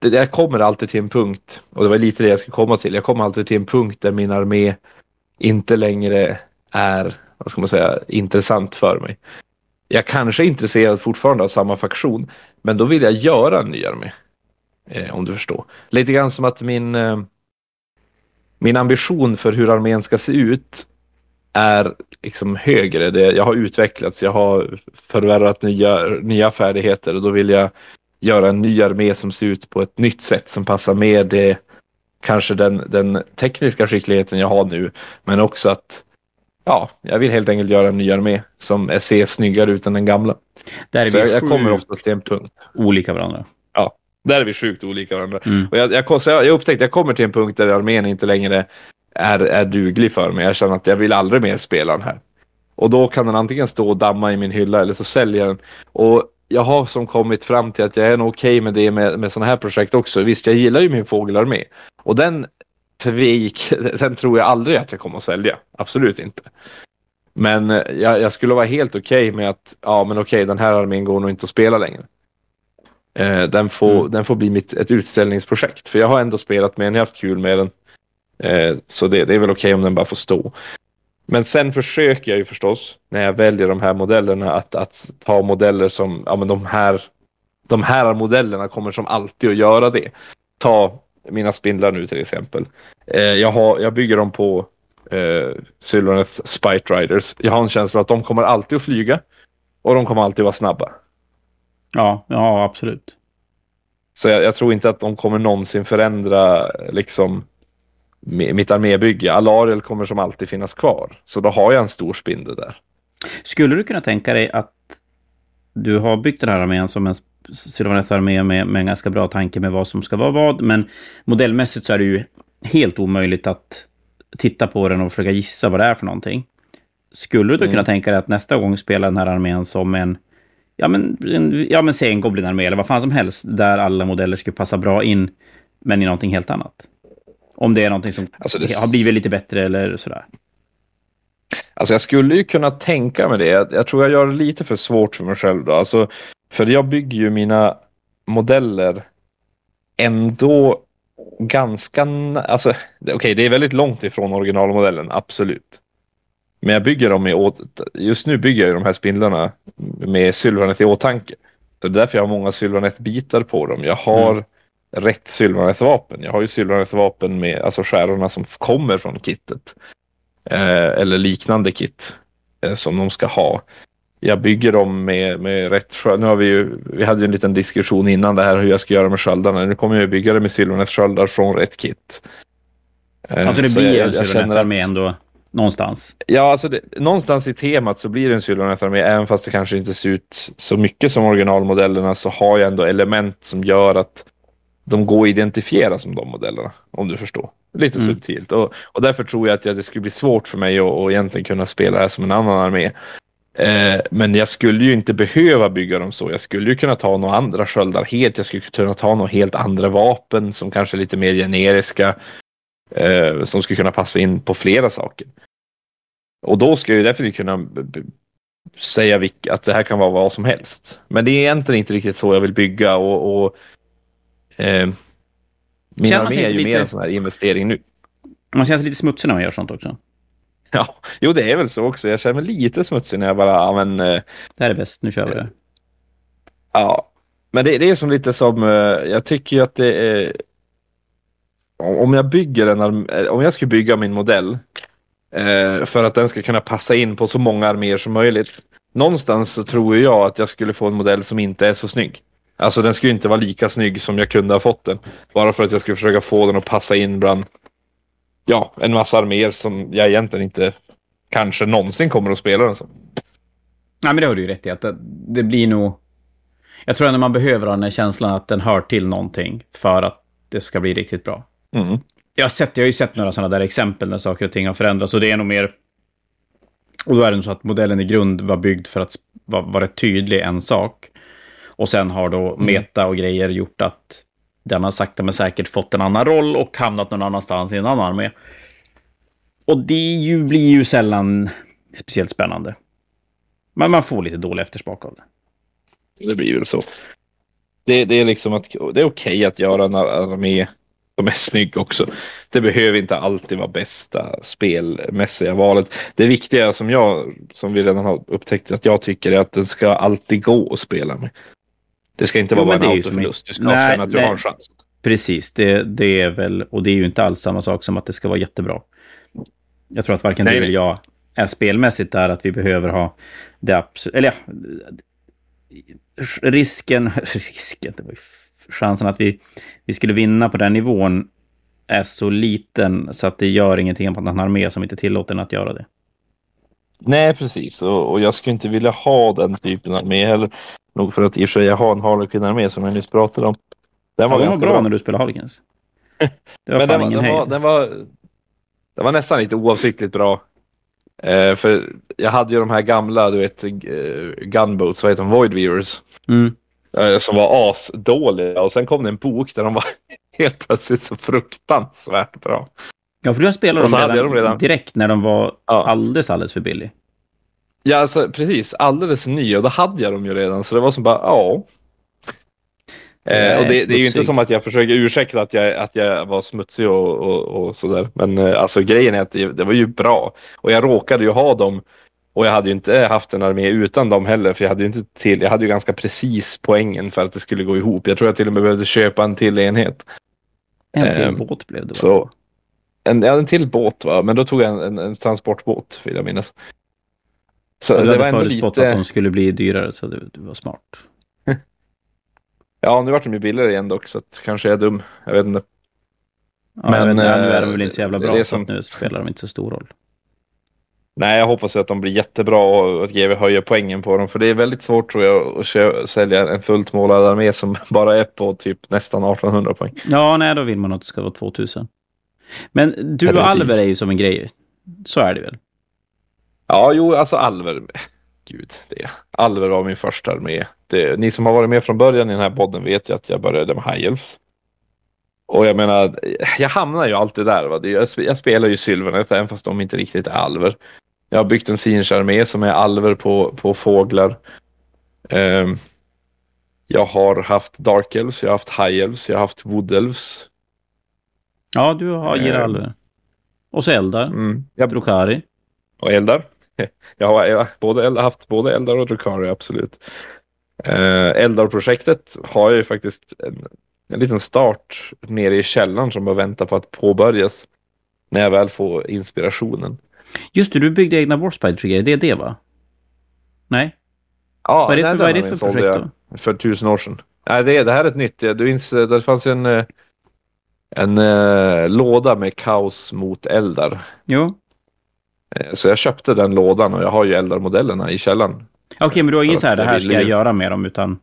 det, jag kommer alltid till en punkt, och det var lite det jag skulle komma till, jag kommer alltid till en punkt där min armé inte längre är, vad ska man säga, intressant för mig. Jag kanske är intresserad fortfarande av samma faktion, men då vill jag göra en ny armé. Eh, om du förstår. Lite grann som att min, eh, min ambition för hur armén ska se ut är liksom högre. Det, jag har utvecklats, jag har förvärvat nya, nya färdigheter och då vill jag göra en ny armé som ser ut på ett nytt sätt som passar med det, kanske den, den tekniska skickligheten jag har nu, men också att ja, jag vill helt enkelt göra en ny armé som ser snyggare ut än den gamla. Där är Så vi jag, jag kommer oftast till en punkt. Olika varandra. Ja, där är vi sjukt olika varandra. Mm. Och jag, jag, jag, upptäckte att jag kommer till en punkt där armén inte längre är, är duglig för mig. Jag känner att jag vill aldrig mer spela den här. Och då kan den antingen stå och damma i min hylla eller så säljer jag den. Och jag har som kommit fram till att jag är nog okej okay med det med, med sådana här projekt också. Visst, jag gillar ju min fågelarmé. Och den tvik, den tror jag aldrig att jag kommer att sälja. Absolut inte. Men eh, jag, jag skulle vara helt okej okay med att, ja men okej, okay, den här armén går nog inte att spela längre. Eh, den, får, mm. den får bli mitt, ett utställningsprojekt. För jag har ändå spelat med den, jag har haft kul med den. Eh, så det, det är väl okej okay om den bara får stå. Men sen försöker jag ju förstås när jag väljer de här modellerna att, att ta modeller som, ja men de här, de här modellerna kommer som alltid att göra det. Ta mina spindlar nu till exempel. Eh, jag, har, jag bygger dem på eh, Sylvaneth Spite Riders. Jag har en känsla att de kommer alltid att flyga och de kommer alltid vara snabba. Ja, ja absolut. Så jag, jag tror inte att de kommer någonsin förändra liksom mitt armébygge. Alariel kommer som alltid finnas kvar. Så då har jag en stor spindel där. Skulle du kunna tänka dig att du har byggt den här armén som en Sylvaneth armé med, med en ganska bra tanke med vad som ska vara vad, men modellmässigt så är det ju helt omöjligt att titta på den och försöka gissa vad det är för någonting. Skulle du då mm. kunna tänka dig att nästa gång spela den här armén som en, ja men, en, ja men säg en Goblin-armé eller vad fan som helst, där alla modeller skulle passa bra in, men i någonting helt annat? Om det är någonting som alltså det... har blivit lite bättre eller sådär. Alltså jag skulle ju kunna tänka mig det. Jag, jag, tror jag gör det lite för svårt för mig själv då. Alltså, för jag bygger ju mina modeller ändå ganska... Alltså, okej, okay, det är väldigt långt ifrån originalmodellen, absolut. Men jag bygger dem i Just nu bygger jag de här spindlarna med Sylvanet i åtanke. Så det är därför jag har många Sylvanet-bitar på dem. Jag har mm rätt Sylvaneth-vapen. Jag har ju Sylvaneth-vapen med alltså skärorna som kommer från kittet. Eh, eller liknande kit eh, som de ska ha. Jag bygger dem med, med rätt sköld. Nu har vi ju, vi hade ju en liten diskussion innan det här hur jag ska göra med sköldarna. Nu kommer jag bygga det med Sylvaneth-sköldar från rätt kit. Eh, att det blir en Sylvaneth-armé ändå? Någonstans? Ja, alltså det, någonstans i temat så blir det en Sylvaneth-armé. Även fast det kanske inte ser ut så mycket som originalmodellerna så har jag ändå element som gör att de går att identifiera som de modellerna. Om du förstår. Lite mm. subtilt. Och, och därför tror jag att det skulle bli svårt för mig att, att egentligen kunna spela det här som en annan armé. Eh, men jag skulle ju inte behöva bygga dem så. Jag skulle ju kunna ta några andra sköldar helt. Jag skulle kunna ta några helt andra vapen som kanske är lite mer generiska. Eh, som skulle kunna passa in på flera saker. Och då skulle jag definitivt kunna säga att det här kan vara vad som helst. Men det är egentligen inte riktigt så jag vill bygga och, och Eh, min armé är ju lite... mer en sån här investering nu. Man känner sig lite smutsig när man gör sånt också. Ja, jo det är väl så också. Jag känner mig lite smutsig när jag bara, ja men... Eh, det här är bäst, nu kör vi det. Ja, men det, det är som lite som, eh, jag tycker ju att det är... om jag bygger en arm- om jag skulle bygga min modell eh, för att den ska kunna passa in på så många arméer som möjligt. Någonstans så tror jag att jag skulle få en modell som inte är så snygg. Alltså den skulle inte vara lika snygg som jag kunde ha fått den. Bara för att jag skulle försöka få den att passa in bland ja, en massa arméer som jag egentligen inte kanske någonsin kommer att spela den som. Nej, men det har du ju rätt i. Att det, blir nog... Jag tror ändå man behöver ha den här känslan att den hör till någonting för att det ska bli riktigt bra. Mm. Jag har, sett, jag har ju sett några sådana där exempel när saker och ting har förändrats och det är nog mer... Och då är det nog så att modellen i grund var byggd för att vara, vara rätt tydlig en sak. Och sen har då meta och grejer gjort att den har sakta men säkert fått en annan roll och hamnat någon annanstans i en annan armé. Och det ju, blir ju sällan speciellt spännande. Men man får lite dålig eftersmak av det. Det blir väl så. Det, det är liksom att det är okej att göra en armé som är snygg också. Det behöver inte alltid vara bästa spelmässiga valet. Det viktiga som jag, som vi redan har upptäckt att jag tycker är att den ska alltid gå att spela med. Det ska inte Jo, vara bara en autoförlust. Du ska Nej, känna att du nej. har en chans. Precis, det, det är väl, och det är ju inte alls samma sak som att det ska vara jättebra. Jag tror att varken Nej, du eller jag är spelmässigt där att vi behöver ha det absolut, eller ja, risken, risken, det var ju chansen att vi, vi skulle vinna på den nivån är så liten så att det gör ingenting på en armé som inte tillåter en att göra det. Nej, precis. Och, och jag skulle inte vilja ha den typen av armé heller. Nog för att i och för sig jag har en Harlequin-armé som jag nyss pratade om. Den var Den var bra, bra. när du spelade Harlequins. Det var Men fan den, ingen den, var, den, var, den var nästan lite oavsiktligt bra. Eh, för jag hade ju de här gamla, du vet, eh, gunboats, vad heter de, Void Weavers. Mm. Eh, som var asdåliga. Och sen kom det en bok där de var helt plötsligt så fruktansvärt bra. Ja, för du har spelat dem redan, dem redan. direkt när de var Ja. alldeles, alldeles för billig. Ja, alltså precis. Alldeles ny och då hade jag dem ju redan. Så det var som bara, ja. Eh, och det, det är ju inte som att jag försöker ursäkta att jag, att jag var smutsig och, och, och sådär. Men eh, alltså grejen är att det, det var ju bra. Och jag råkade ju ha dem. Och jag hade ju inte haft en armé utan dem heller. För jag hade ju inte till, jag hade ju ganska precis poängen för att det skulle gå ihop. Jag tror jag till och med behövde köpa en till enhet. En till Ehm, båt blev det. va? Så en, ja, en till båt va, men då tog jag en, en, en transportbåt vill jag minnas. Så Ja, du det hade var ändå förutspått lite... att de skulle bli dyrare, så du, du var smart. Ja, nu vart de ju billigare igen dock, så att kanske jag är dum. Jag vet inte. Ja, Men, men nu är de eh, väl inte så jävla det bra, det så som- att nu spelar de inte så stor roll. Nej, jag hoppas att de blir jättebra och att GW höjer poängen på dem. För det är väldigt svårt tror jag att sälja en fullt målad armé som bara är på typ nästan 1800 poäng. Ja, nej, då vill man att det ska vara 2000. Men du och. Alver är ju som en grej. Så är det väl? Ja, jo, alltså Alver. Gud, det. Alver var min första armé. Det, ni som har varit med från början i den här podden vet ju att jag började med High Elves. Och jag menar, jag hamnar ju alltid där. Va? Jag, sp- jag spelar ju Sylvanet även fast de inte riktigt är alver. Jag har byggt en Sinch-armé som är alver på, på fåglar. Ehm, jag har haft Dark Elves, jag har haft High Elves, jag har haft Wood Elves. Ja, du har ger Eh. Alver. Och så Eldar. Mm. Jag, Drukari. och eldar. Jag har, både haft både eldar och Drukari, absolut. Eh, Eldar-projektet har jag ju faktiskt en, en liten start nere i källaren som bara väntar på att påbörjas. När jag väl får inspirationen. Just det, du byggde egna Warspite-grejer. Det är det, va? Nej? Ja, vad är det nej, för, vad är det för projekt då? För tusen år sedan. Nej, det, det här är ett nytt. Du ins, det fanns ju en, eh, en eh, låda med kaos mot eldar. Jo. Eh, Så jag köpte den lådan och jag har ju eldarmodellerna i källaren. Okej, men du har ingen För så här, det här ska jag göra med dem, utan...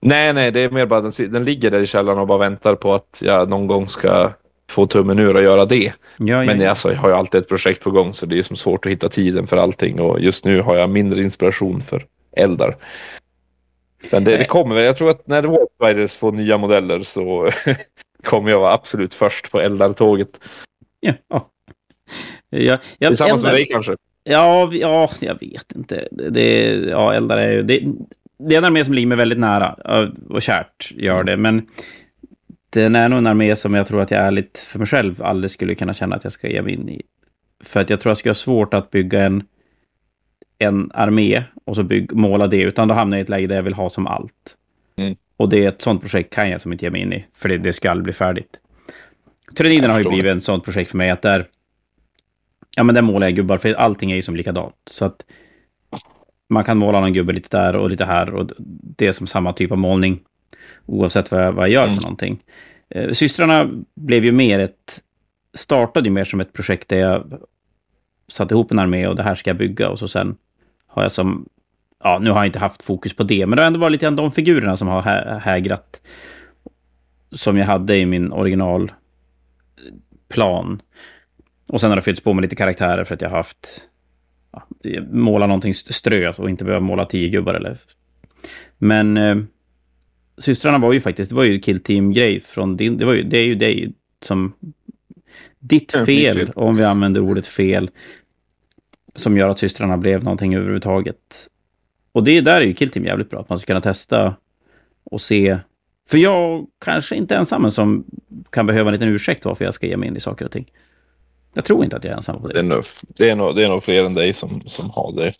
Nej, nej, det är mer bara den, den ligger där i källaren och bara väntar på att jag någon gång ska få tummen ur och göra det. Ja, Men ja. alltså, jag har ju alltid ett projekt på gång så det är som svårt att hitta tiden för allting och just nu har jag mindre inspiration för eldar. Men det, det kommer väl. Jag tror att när War Spiders får nya modeller så kommer jag vara absolut först på eldartåget. ja. Ja, ja, Tillsammans med Eldar- dig kanske. Ja, ja, jag vet inte. Det, det, ja, Eldar är ju... Det, det är en armé som ligger mig väldigt nära och kärt, gör det. Men den är nog en armé som jag tror att jag ärligt för mig själv aldrig skulle kunna känna att jag ska ge mig in i. För att jag tror att jag skulle ha svårt att bygga en, en armé och så bygg, måla det, utan då hamnar jag i ett läge där jag vill ha som allt. Mm. Och det är ett sånt projekt kan jag som inte ge mig in i, för det, det ska aldrig bli färdigt. Tyranniderna har ju blivit ett sånt projekt för mig att där... Ja, men där målar jag gubbar, för allting är ju som likadant. Så att man kan måla någon gubbe lite där och lite här och det är som samma typ av målning. Oavsett vad jag, vad jag gör Mm. för någonting. Eh, Systrarna blev ju mer ett... Startade ju mer som ett projekt där jag satte ihop en armé och det här ska jag bygga och så sen har jag som... Ja, nu har jag inte haft fokus på det, men det har ändå varit lite grann de figurerna som har hä- hägrat. Som jag hade i min originalplan. Och sen har det fyllts på med lite karaktärer för att jag har haft... Ja, måla någonting strö och inte behöva måla tio gubbar eller... Men... Eh, systrarna var ju faktiskt... Det var ju Kill Team-grej från din... Det, var ju, det är ju det som... Ditt fel, om vi använder ordet fel, som gör att systrarna blev någonting överhuvudtaget. Och det där är ju Kill Team jävligt bra, att man ska kunna testa och se. För jag kanske inte är ensam en som kan behöva en liten ursäkt varför jag ska ge mig in i saker och ting. Jag tror inte att jag är ensam på Det det. är nog, det är nog, det är nog fler än dig som, som har det.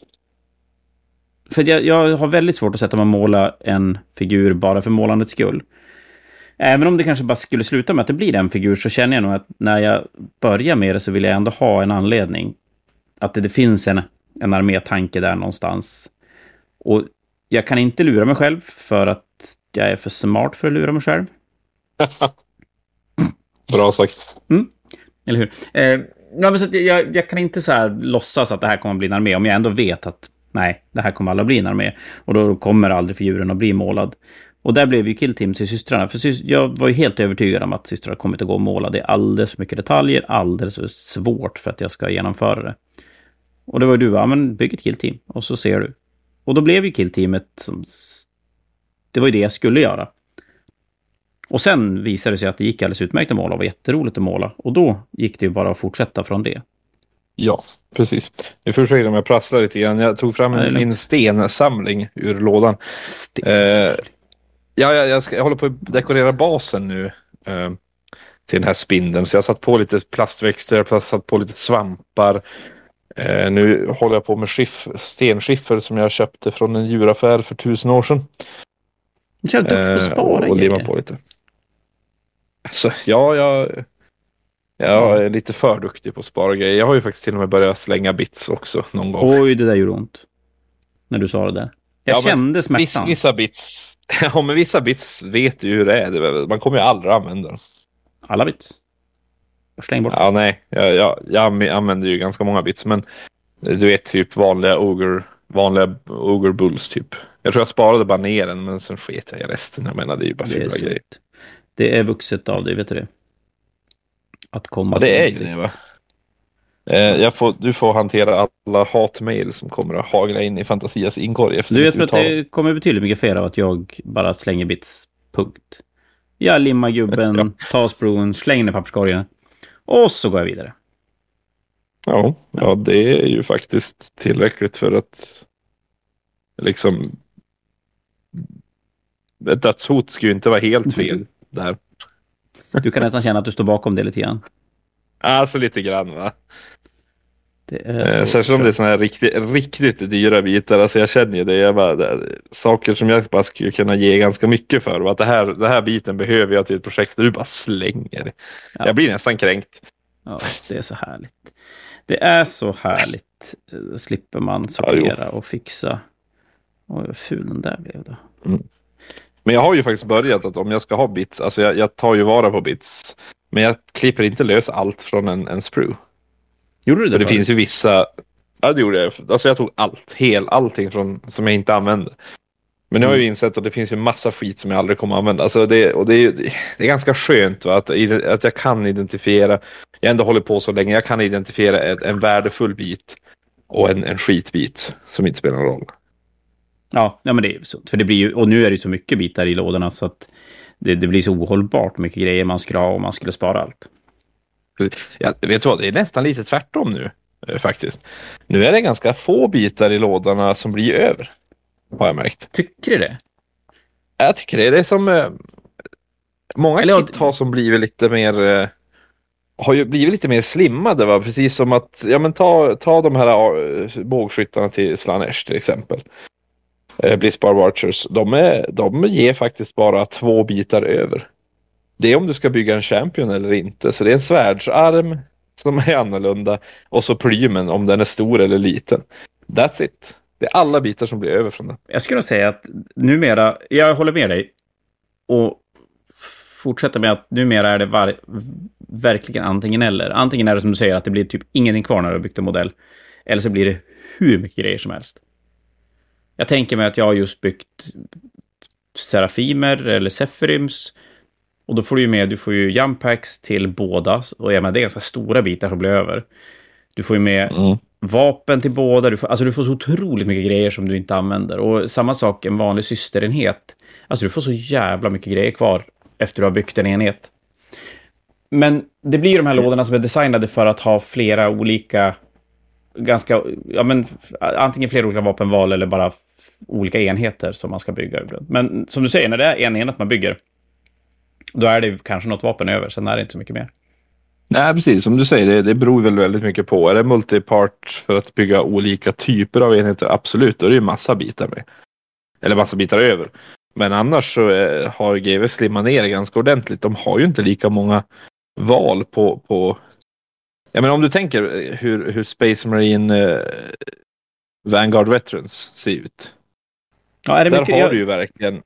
För jag, jag har väldigt svårt att sätta mig och måla en figur bara för målandets skull. Även om det kanske bara skulle sluta med att det blir en figur så känner jag nog att när jag börjar med det så vill jag ändå ha en anledning. Att det, det finns en, en armétanke där någonstans. Och jag kan inte lura mig själv för att jag är för smart för att lura mig själv. Bra sagt. Eller hur? Eh, ja, men så att jag, jag kan inte så här låtsas att det här kommer att bli en armé om jag ändå vet att nej, det här kommer aldrig att bli en armé. Och då kommer aldrig figuren att bli målad. Och där blev ju Kill Team till systrarna. För syst jag var ju helt övertygad om att systrarna kommit att gå och måla. Det är alldeles för mycket detaljer, alldeles för svårt för att jag ska genomföra det. Och det var ju du, ja men bygg ett Kill Team och så ser du. Och då blev ju Kill Teamet som... Det var ju det jag skulle göra. Och sen visade det sig att det gick alldeles utmärkt att måla och var jätteroligt att måla. Och då gick det ju bara att fortsätta från det. Ja, precis. Nu får jag om jag prasslar lite grann. Jag tog fram är en, min stensamling ur lådan. Stens. Eh, Ja, jag, jag, ska, jag håller på att dekorera basen nu eh, till den här spindeln. Så jag har satt på lite plastväxter, jag satt på lite svampar. Eh, nu håller jag på med skiff, stenskiffer som jag köpte från en djuraffär för tusen år sedan. Du kör duktig på att Eh, spara och, och limma på lite. Alltså, ja, jag, jag är lite för duktig på att spara grejer. Jag har ju faktiskt till och med börjat slänga bits också någon gång. Oj, det där gjorde ont. När du sa det där. Jag Ja, kände smärtan. vissa bits, ja men vissa bits vet du hur det är. Man kommer ju aldrig använda dem. Alla bits. Släng bort. Ja, nej, jag, jag, jag använder ju ganska många bits, men du vet typ vanliga ogre, vanliga ogre bulls typ. Jag tror jag sparade bara ner den, men sen sket jag i resten. Jag menar, det är ju bara fula grejer. Det är vuxet av dig, vet du det? Att komma Ja, det är ju det va. Eh, får, du får hantera alla hatmejl som kommer att hagla in i Fantasias inkorg efter Du vet att det kommer betydligt mycket fler av att jag bara slänger bits. Punkt. Jag limmar gubben, tar spruen, slänger i papperskorgen. Och så går jag vidare. Ja, ja, det är ju faktiskt tillräckligt för att liksom ett dödshot ska ju inte vara helt fel där. Du kan nästan känna att du står bakom det lite grann. Alltså lite grann va. Eh, Särskilt om det är sådana här riktigt, riktigt dyra bitar. Alltså jag känner ju det. Jag bara, det saker som jag bara skulle kunna ge ganska mycket för. Och att det här, det här biten behöver jag till ett projekt och du bara slänger. Ja. Jag blir nästan kränkt. Ja, det är så härligt. Det är så härligt. Eh, Slipper man sortera och fixa. Oj, vad ful den där blev då. Men jag har ju faktiskt börjat att om jag ska ha bits, alltså jag, jag tar ju vara på bits. Men jag klipper inte lös allt från en, en sprue. Gjorde du det För det finns ju vissa, ja det gjorde jag. Alltså jag tog allt, hel, allting från, som jag inte använde. Men nu har jag Mm. ju insett att det finns ju massa skit som jag aldrig kommer använda. Alltså det, och det, är, det är ganska skönt va? Att, att jag kan identifiera, jag ändå hållit på så länge, jag kan identifiera en, en värdefull bit och en, en skitbit som inte spelar någon roll. Ja, ja, men det är sunt. För det blir ju, och nu är det så mycket bitar i lådorna så att det, det blir så ohållbart mycket grejer man skulle ha om man skulle spara allt. Jag vet du vad, det är nästan lite tvärtom nu eh, faktiskt. Nu är det ganska få bitar i lådorna som blir över. Har jag märkt. Tycker du det? Jag tycker det. Det är som... Eh, många Eller kit har som blivit lite mer... Eh, har ju blivit lite mer slimmade va? Precis som att, ja men ta, ta de här bågskyttarna till Slanesh till exempel. Eh, Blitzbar Blizzbar De, är, de ger faktiskt bara två bitar över. det är om du ska bygga en champion eller inte. Så det är en svärdsarm som är annorlunda och så plymen om den är stor eller liten. That's it. Det är alla bitar som blir över från den. Jag skulle nog säga att numera, jag håller med dig. Och fortsätter med att numera är det var, verkligen antingen eller. Antingen är det som du säger att det blir typ ingenting kvar när du har byggt en modell. Eller så blir det hur mycket grejer som helst. Jag tänker mig att jag har just byggt Serafimer eller Sephiryms. Och då får du ju med, du får ju jumpacks till båda. Och jag menar, det är ganska stora bitar som blir över. Du får ju med mm. vapen till båda. Du får, alltså du får så otroligt mycket grejer som du inte använder. Och samma sak en vanlig systerenhet. Alltså du får så jävla mycket grejer kvar efter du har byggt en enhet. Men det blir ju de här lådorna som är designade för att ha flera olika, ganska, ja men antingen flera olika vapenval eller bara olika enheter som man ska bygga. Men som du säger, när det är en enhet man bygger, då är det kanske något vapen över, sen är det inte så mycket mer. Nej, precis. Som du säger, det, det beror väl väldigt mycket på. Är det multipart för att bygga olika typer av enheter? Absolut, då är det ju massa bitar med. Eller massa bitar över. Men annars så eh, har GW slimmat ner ganska ordentligt. De har ju inte lika många val på, på Ja, men om du tänker hur, hur Space Marine eh, Vanguard Veterans ser ut. Ja, där mycket, har jag... du ju verkligen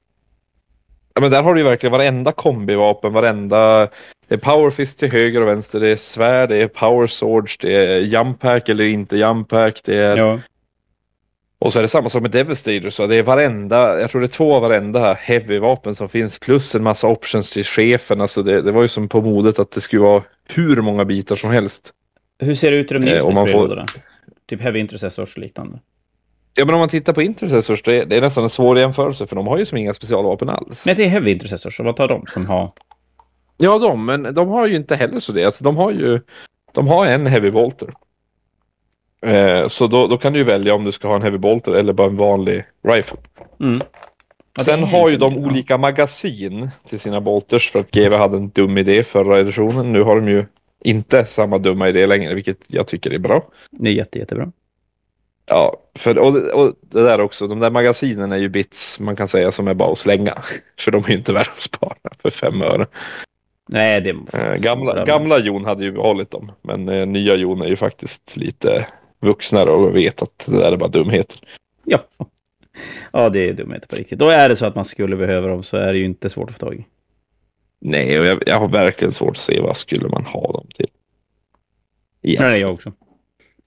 Ja, men där har du ju verkligen varenda kombivapen, varenda... Det är powerfist till höger och vänster, det är svärd, det är power swords, det är jumpack eller inte jumpack, det är... Ja. Och så är det samma som med Devastator, så det är varenda, jag tror det är två av varenda heavy-vapen som finns, plus en massa options till chefen. Alltså det, det var ju som på modet att det skulle vara hur många bitar som helst. Hur ser det ut i de nya eh, får... Typ heavy intercessors och liknande? Ja, men om man tittar på intercessors, det är, det är nästan en svår jämförelse, för de har ju som inga specialvapen alls. Men det är heavy intercessors, så vad tar de som har? Ja, de, men de har ju inte heller så det. Alltså, de har ju de har en heavy bolter. Eh, så då, då kan du välja om du ska ha en heavy bolter eller bara en vanlig rifle. Mm. Ja, Sen har ju de olika magasin till sina bolters för att GW hade en dum idé förra editionen. Nu har de ju inte samma dumma idé längre, vilket jag tycker är bra. Det är jätte, jättebra. Ja, för, och, och det där också, de där magasinen är ju bits man kan säga som är bara att slänga. För de är ju inte värda att spara för fem öre. Nej, det eh, gamla, gamla Jon hade ju behållit dem, men eh, nya Jon är ju faktiskt lite vuxnare och vet att det där är bara dumheter. Ja. ja, det är dumheter på riktigt. Då är det så att man skulle behöva dem så är det ju inte svårt att få tag i. Nej, och jag, jag har verkligen svårt att se vad skulle man ha dem till. Igen. Nej, jag också.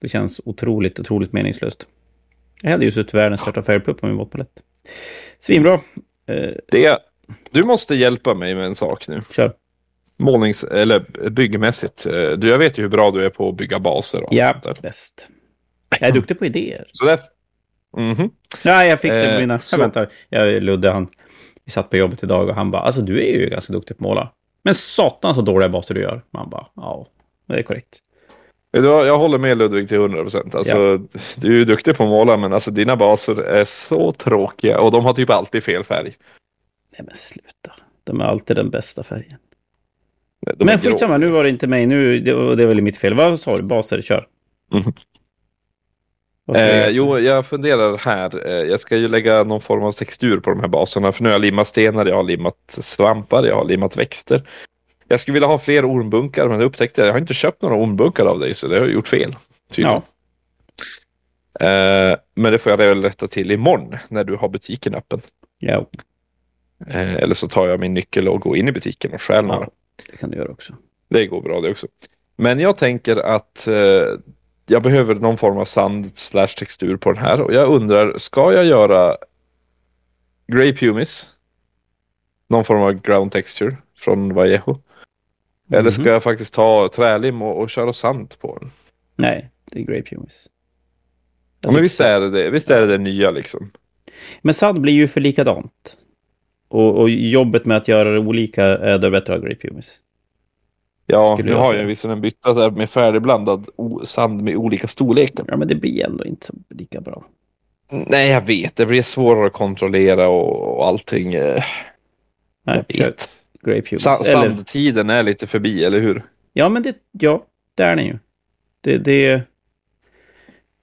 Det känns otroligt, otroligt meningslöst. Jag hade ju suttit världens största färgpupp på min båtpalett. Svinbra. Eh, det, du måste hjälpa mig med en sak nu. Kör. Målnings eller byggmässigt. Eh, du, jag vet ju hur bra du är på att bygga baser. Och ja, bäst. Jag är duktig på idéer. Så där, mm -hmm. Nej, jag fick det på eh, mina... Så... Jag väntar. Jag, Ludde, han... Vi satt på jobbet idag och han bara, alltså du är ju ganska duktig på att måla. Men satan så dåliga baser du gör. Man bara, ja, det är korrekt. Jag håller med Ludvig till 100 procent. Alltså, ja. Du är ju duktig på att måla men alltså, dina baser är så tråkiga och de har typ alltid fel färg. Nej men sluta. De är alltid den bästa färgen. De men skitsamma, nu var det inte mig. Nu, det, det är väl mitt fel. Vad sa du? Baser, kör. Mm. Eh, jo, jag funderar här. Eh, jag ska ju lägga någon form av textur på de här baserna. För nu har jag limmat stenar, jag har limmat svampar, jag har limmat växter. Jag skulle vilja ha fler ormbunkar men det upptäckte jag. Jag har inte köpt några ormbunkar av dig så det har jag gjort fel. Tydligen. Ja. Eh, men det får jag väl rätta till imorgon när du har butiken öppen. Ja. Eh, eller så tar jag min nyckel och går in i butiken och stjäl några. det kan du göra också. Det går bra det också. Men jag tänker att eh, jag behöver någon form av sand slash textur på den här och jag undrar, ska jag göra Grey Pumis? Någon form av ground texture från Vallejo? Eller ska mhm. jag faktiskt ta trälim och, och köra sand på den? Nej, det är grape humus. Ja, men visst är det det, visst är det, det nya liksom. Men sand blir ju för likadant. Och, och jobbet med att göra det olika är det bättre ha grape humus. Ja, nu har jag visst en bytta där med färdigblandad sand med olika storlekar. Ja, men det blir ändå inte så lika bra. Nej, jag vet. Det blir svårare att kontrollera och, och allting. Eh, Nej, jag vet. Sa sandtiden är lite förbi, eller hur? Ja, men det, ja, det är den ju. Det, det,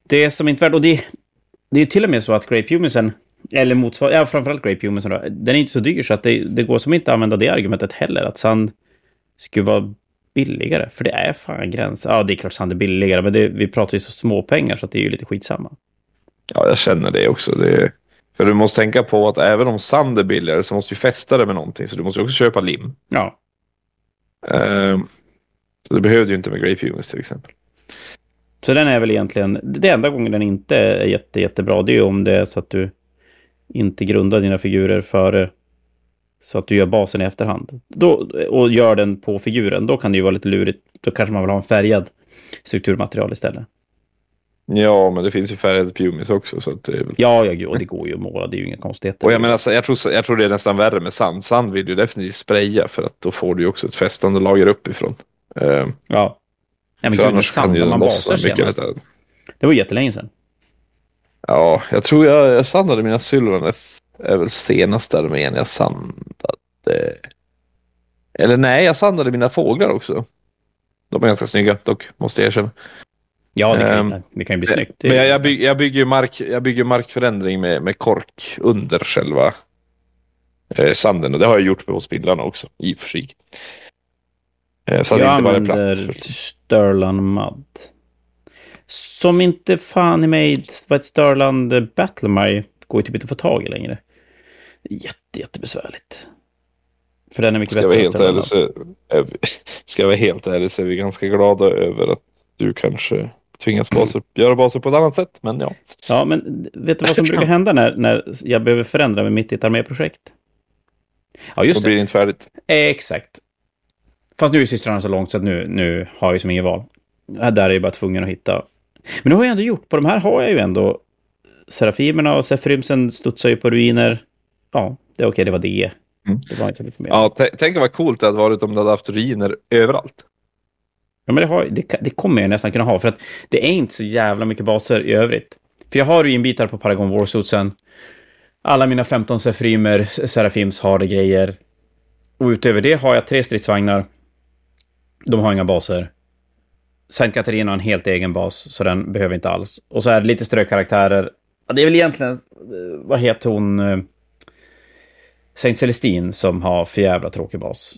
det är som inte värt... Och det, det är till och med så att Grape Humansen... Eller motsvarande, ja framförallt Grape Human. Den är inte så dyr så att det, det går som inte att använda det argumentet heller. Att sand skulle vara billigare. För det är fan gräns. Ja, det är klart sand är billigare, men det, vi pratar ju så små pengar så det är ju lite skitsamma. Ja, jag känner det också. Det, för du måste tänka på att även om sand är billigare så måste du fästa det med någonting. Så du måste också köpa lim. Ja. Uh, så det behövde ju inte med Grape Humans till exempel. Så den är väl egentligen, det enda gången den inte är jätte, jättebra, det är ju om det är så att du inte grundar dina figurer före så att du gör basen i efterhand. Då, och gör den på figuren, då kan det ju vara lite lurigt. Då kanske man vill ha en färgad strukturmaterial istället. Ja, men det finns ju färgade Pumis också. Så att väl... Ja, ja, och det går ju att måla. Det är ju inga konstigheter. Och jag menar, jag tror, jag tror det är nästan värre med sand. Sand vill du definitivt spraya för att då får du ju också ett fästande lager uppifrån. Uh, ja. Nej, men gud, annars kan ju man baser senast. Det var jättelänge sedan. Ja, jag tror jag, jag sandade mina Sylvan är väl senaste armén jag sandade. Eller nej, jag sandade mina fåglar också. De är ganska snygga dock, måste jag erkänna. Ja, det kan, um, det kan ju bli snyggt. Men jag, jag, bygger, jag, bygger mark, jag bygger markförändring med, med kork under själva eh, sanden. Och det har jag gjort på spindlarna också, i och för sig. Eh, så jag inte använder Stirland Mud. Som inte fan i mig var ett Stirland Battlemire går ju typ inte att få tag i längre. Jätte, jättebesvärligt. För den är mycket ska bättre. Helt ärlig så, är vi, ska jag vara helt ärlig så är vi ganska glada över att du kanske tvingas baser, göra baser på ett annat sätt. Men ja. Ja, men vet du vad som brukar hända när, när jag behöver förändra mig mitt i ett arméprojekt? Ja, just Då blir det inte färdigt. Exakt. Fast nu är systrarna så långt så att nu, nu har jag som inget val. Där är jag bara tvungen att hitta. Men nu har jag ändå gjort, på de här har jag ju ändå Serafimerna och Sefrimsen studsar ju på ruiner. Ja, det är okej, det var det. Mm. Det var inte mycket mer. Ja, tänk vad coolt det hade varit om du hade haft ruiner överallt. Ja, men det, har, det, det, kommer jag nästan kunna ha, för att det är inte så jävla mycket baser i övrigt. För jag har ruinbitar på Paragon Warsuitsen. Alla mina 15 Sefrimer, Serafims har det grejer. Och utöver det har jag tre stridsvagnar. De har inga baser. Saint Katarina har en helt egen bas, så den behöver inte alls. Och så är det lite strökaraktärer. Det är väl egentligen, eh, vad heter hon? Saint Celestine som har för jävla tråkig bas.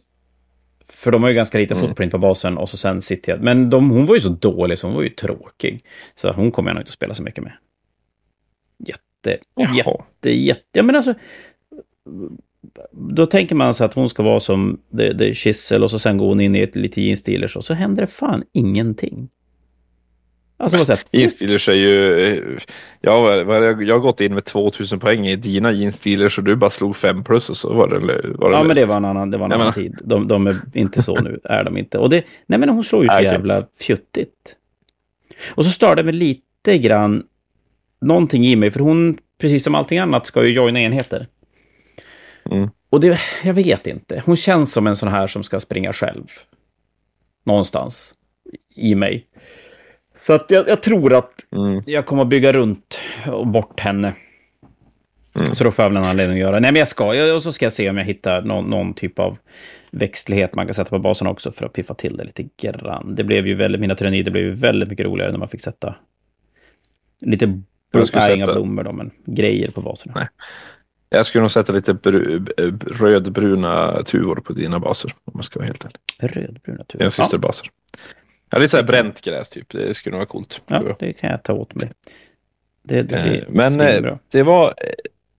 För de har ju ganska liten mm. footprint på basen och så sen City. Men de, hon var ju så dålig så hon var ju tråkig. Så hon kommer jag nog inte att spela så mycket med. Jätte, Jaha. jätte, jätte... Ja men alltså... Då tänker man sig att hon ska vara som The, the Chisel och så sen går hon in i ett lite jeansdealers och så händer det fan ingenting. Alltså vad sätt. Jeansdealers är ju... Ja, jag har gått in med 2000 poäng i dina jeansdealers och du bara slog 5 plus och så var det, var det Ja, löst. men det var en annan, det var en annan tid. De, de, är inte så nu, är de inte. Och det, nej men hon slår ju så okay. jävla fjuttigt. Och så stör det mig lite grann någonting i mig, för hon, precis som allting annat, ska ju joina enheter. Mm. Och det, jag vet inte. Hon känns som en sån här som ska springa själv. Någonstans i mig. Så att jag, jag tror att mm. jag kommer att bygga runt och bort henne. Mm. Så då får jag väl en anledning att göra. Nej, men jag ska. Och så ska jag se om jag hittar någon, någon, typ av växtlighet man kan sätta på basen också för att piffa till det lite grann. Det blev ju väldigt, mina tyrannider blev ju väldigt mycket roligare när man fick sätta lite, blom, nej, inga blommor då, men grejer på baserna. Nej. Jag skulle nog sätta lite bru, rödbruna tuvor på dina baser, om man ska vara helt ärlig. Rödbruna tuvor? Dina systerbaser. Ja. Ja, lite såhär bränt gräs typ. Det skulle nog vara coolt. Ja, det kan jag ta åt mig. Det, det eh, Men eh, det var...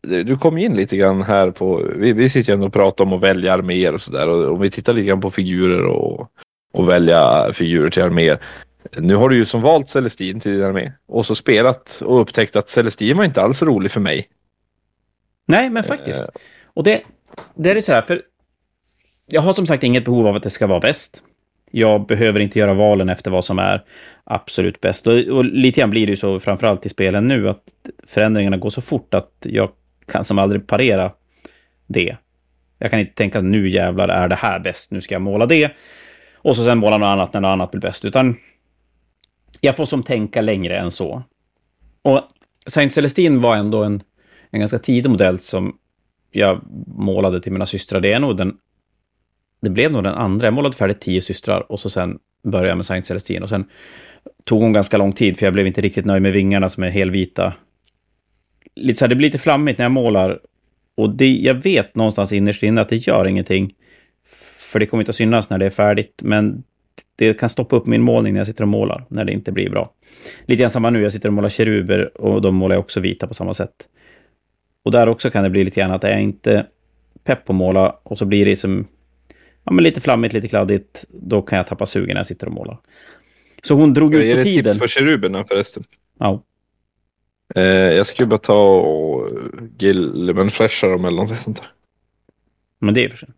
Eh, du kom in lite grann här på... Vi, vi sitter ju ändå och pratar om att välja arméer och sådär. Och om vi tittar lite grann på figurer och, och välja figurer till arméer. Nu har du ju som valt Celestin till din armé. Och så spelat och upptäckt att Celestin var inte alls rolig för mig. Nej, men faktiskt. Uh, och det, det är så här, för jag har som sagt inget behov av att det ska vara bäst jag behöver inte göra valen efter vad som är absolut bäst. Och, och lite grann blir det ju så, framförallt i spelen nu, att förändringarna går så fort att jag kan som aldrig parera det. Jag kan inte tänka att nu jävlar är det här bäst, nu ska jag måla det. Och så sen måla något annat när något annat blir bäst, utan jag får som tänka längre än så. Och Saint Celestine var ändå en, en ganska tidig modell som jag målade till mina systrar. Det är nog den det blev nog den andra. Jag målade färdigt tio systrar och så sen började jag med Saint Celestine. Och sen tog hon ganska lång tid, för jag blev inte riktigt nöjd med vingarna som är helvita. lite så här, det blir lite flammigt när jag målar. Och det, jag vet någonstans innerst inne att det gör ingenting. För det kommer inte att synas när det är färdigt. Men det kan stoppa upp min målning när jag sitter och målar, när det inte blir bra. Lite grann samma nu, jag sitter och målar keruber och de målar jag också vita på samma sätt. Och där också kan det bli lite grann att jag inte pepp på att måla och så blir det som ja, men lite flammigt, lite kladdigt. Då kan jag tappa sugen när jag sitter och målar. Så hon drog ut på tiden. Är det tips på keruberna förresten? Ja. Eh, jag skulle bara ta och Gilman-fresha dem eller något sånt där. Men det är för sent.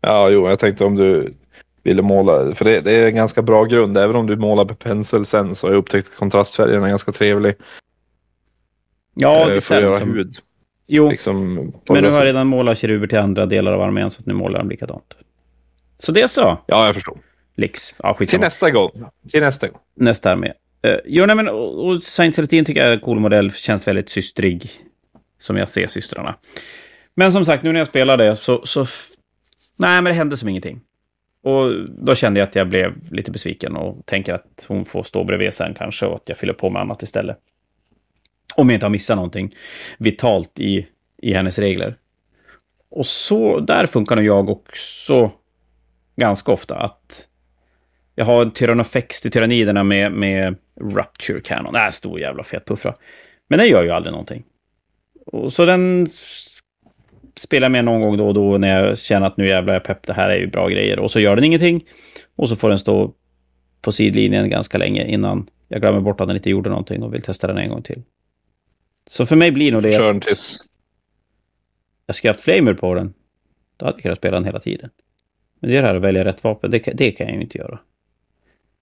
Ja, jo, jag tänkte om du ville måla, för det, det, är en ganska bra grund. Även om du målar på pensel sen så har jag upptäckt att kontrastfärgen är ganska trevlig. Ja, det För att göra hud. Jo, liksom, men nu har jag redan målat keruber till andra delar av armén så att nu målar de likadant. Så det är så. Ja, jag förstår. Lix. Ja, Till nästa gång. Till nästa gång. Nästa armé. Uh, jo, nej, men och, och Saint Celestine tycker jag är en cool modell. Känns väldigt systrig. Som jag ser systrarna. Men som sagt, nu när jag spelar det så... så nej, men det hände som ingenting. Och då kände jag att jag blev lite besviken och tänker att hon får stå bredvid sen kanske och att jag fyller på med annat istället. Om jag inte har missat någonting vitalt i, i hennes regler. Och så där funkar nog jag också ganska ofta. Att jag har en Tyrannofex till tyranniderna med, med Rupture Cannon. Äh, stor jävla fet puffra. Men den gör ju aldrig någonting. Och så den spelar med någon gång då och då när jag känner att nu jävlar jag pepp, det här är ju bra grejer. Och så gör den ingenting. Och så får den stå på sidlinjen ganska länge innan jag glömmer bort att den inte gjorde någonting och vill testa den en gång till. Så för mig blir nog det... Kör tills... Jag skulle haft flamer på den. Då hade jag kunnat spela den hela tiden. Men det är det här att välja rätt vapen, det, det kan jag ju inte göra.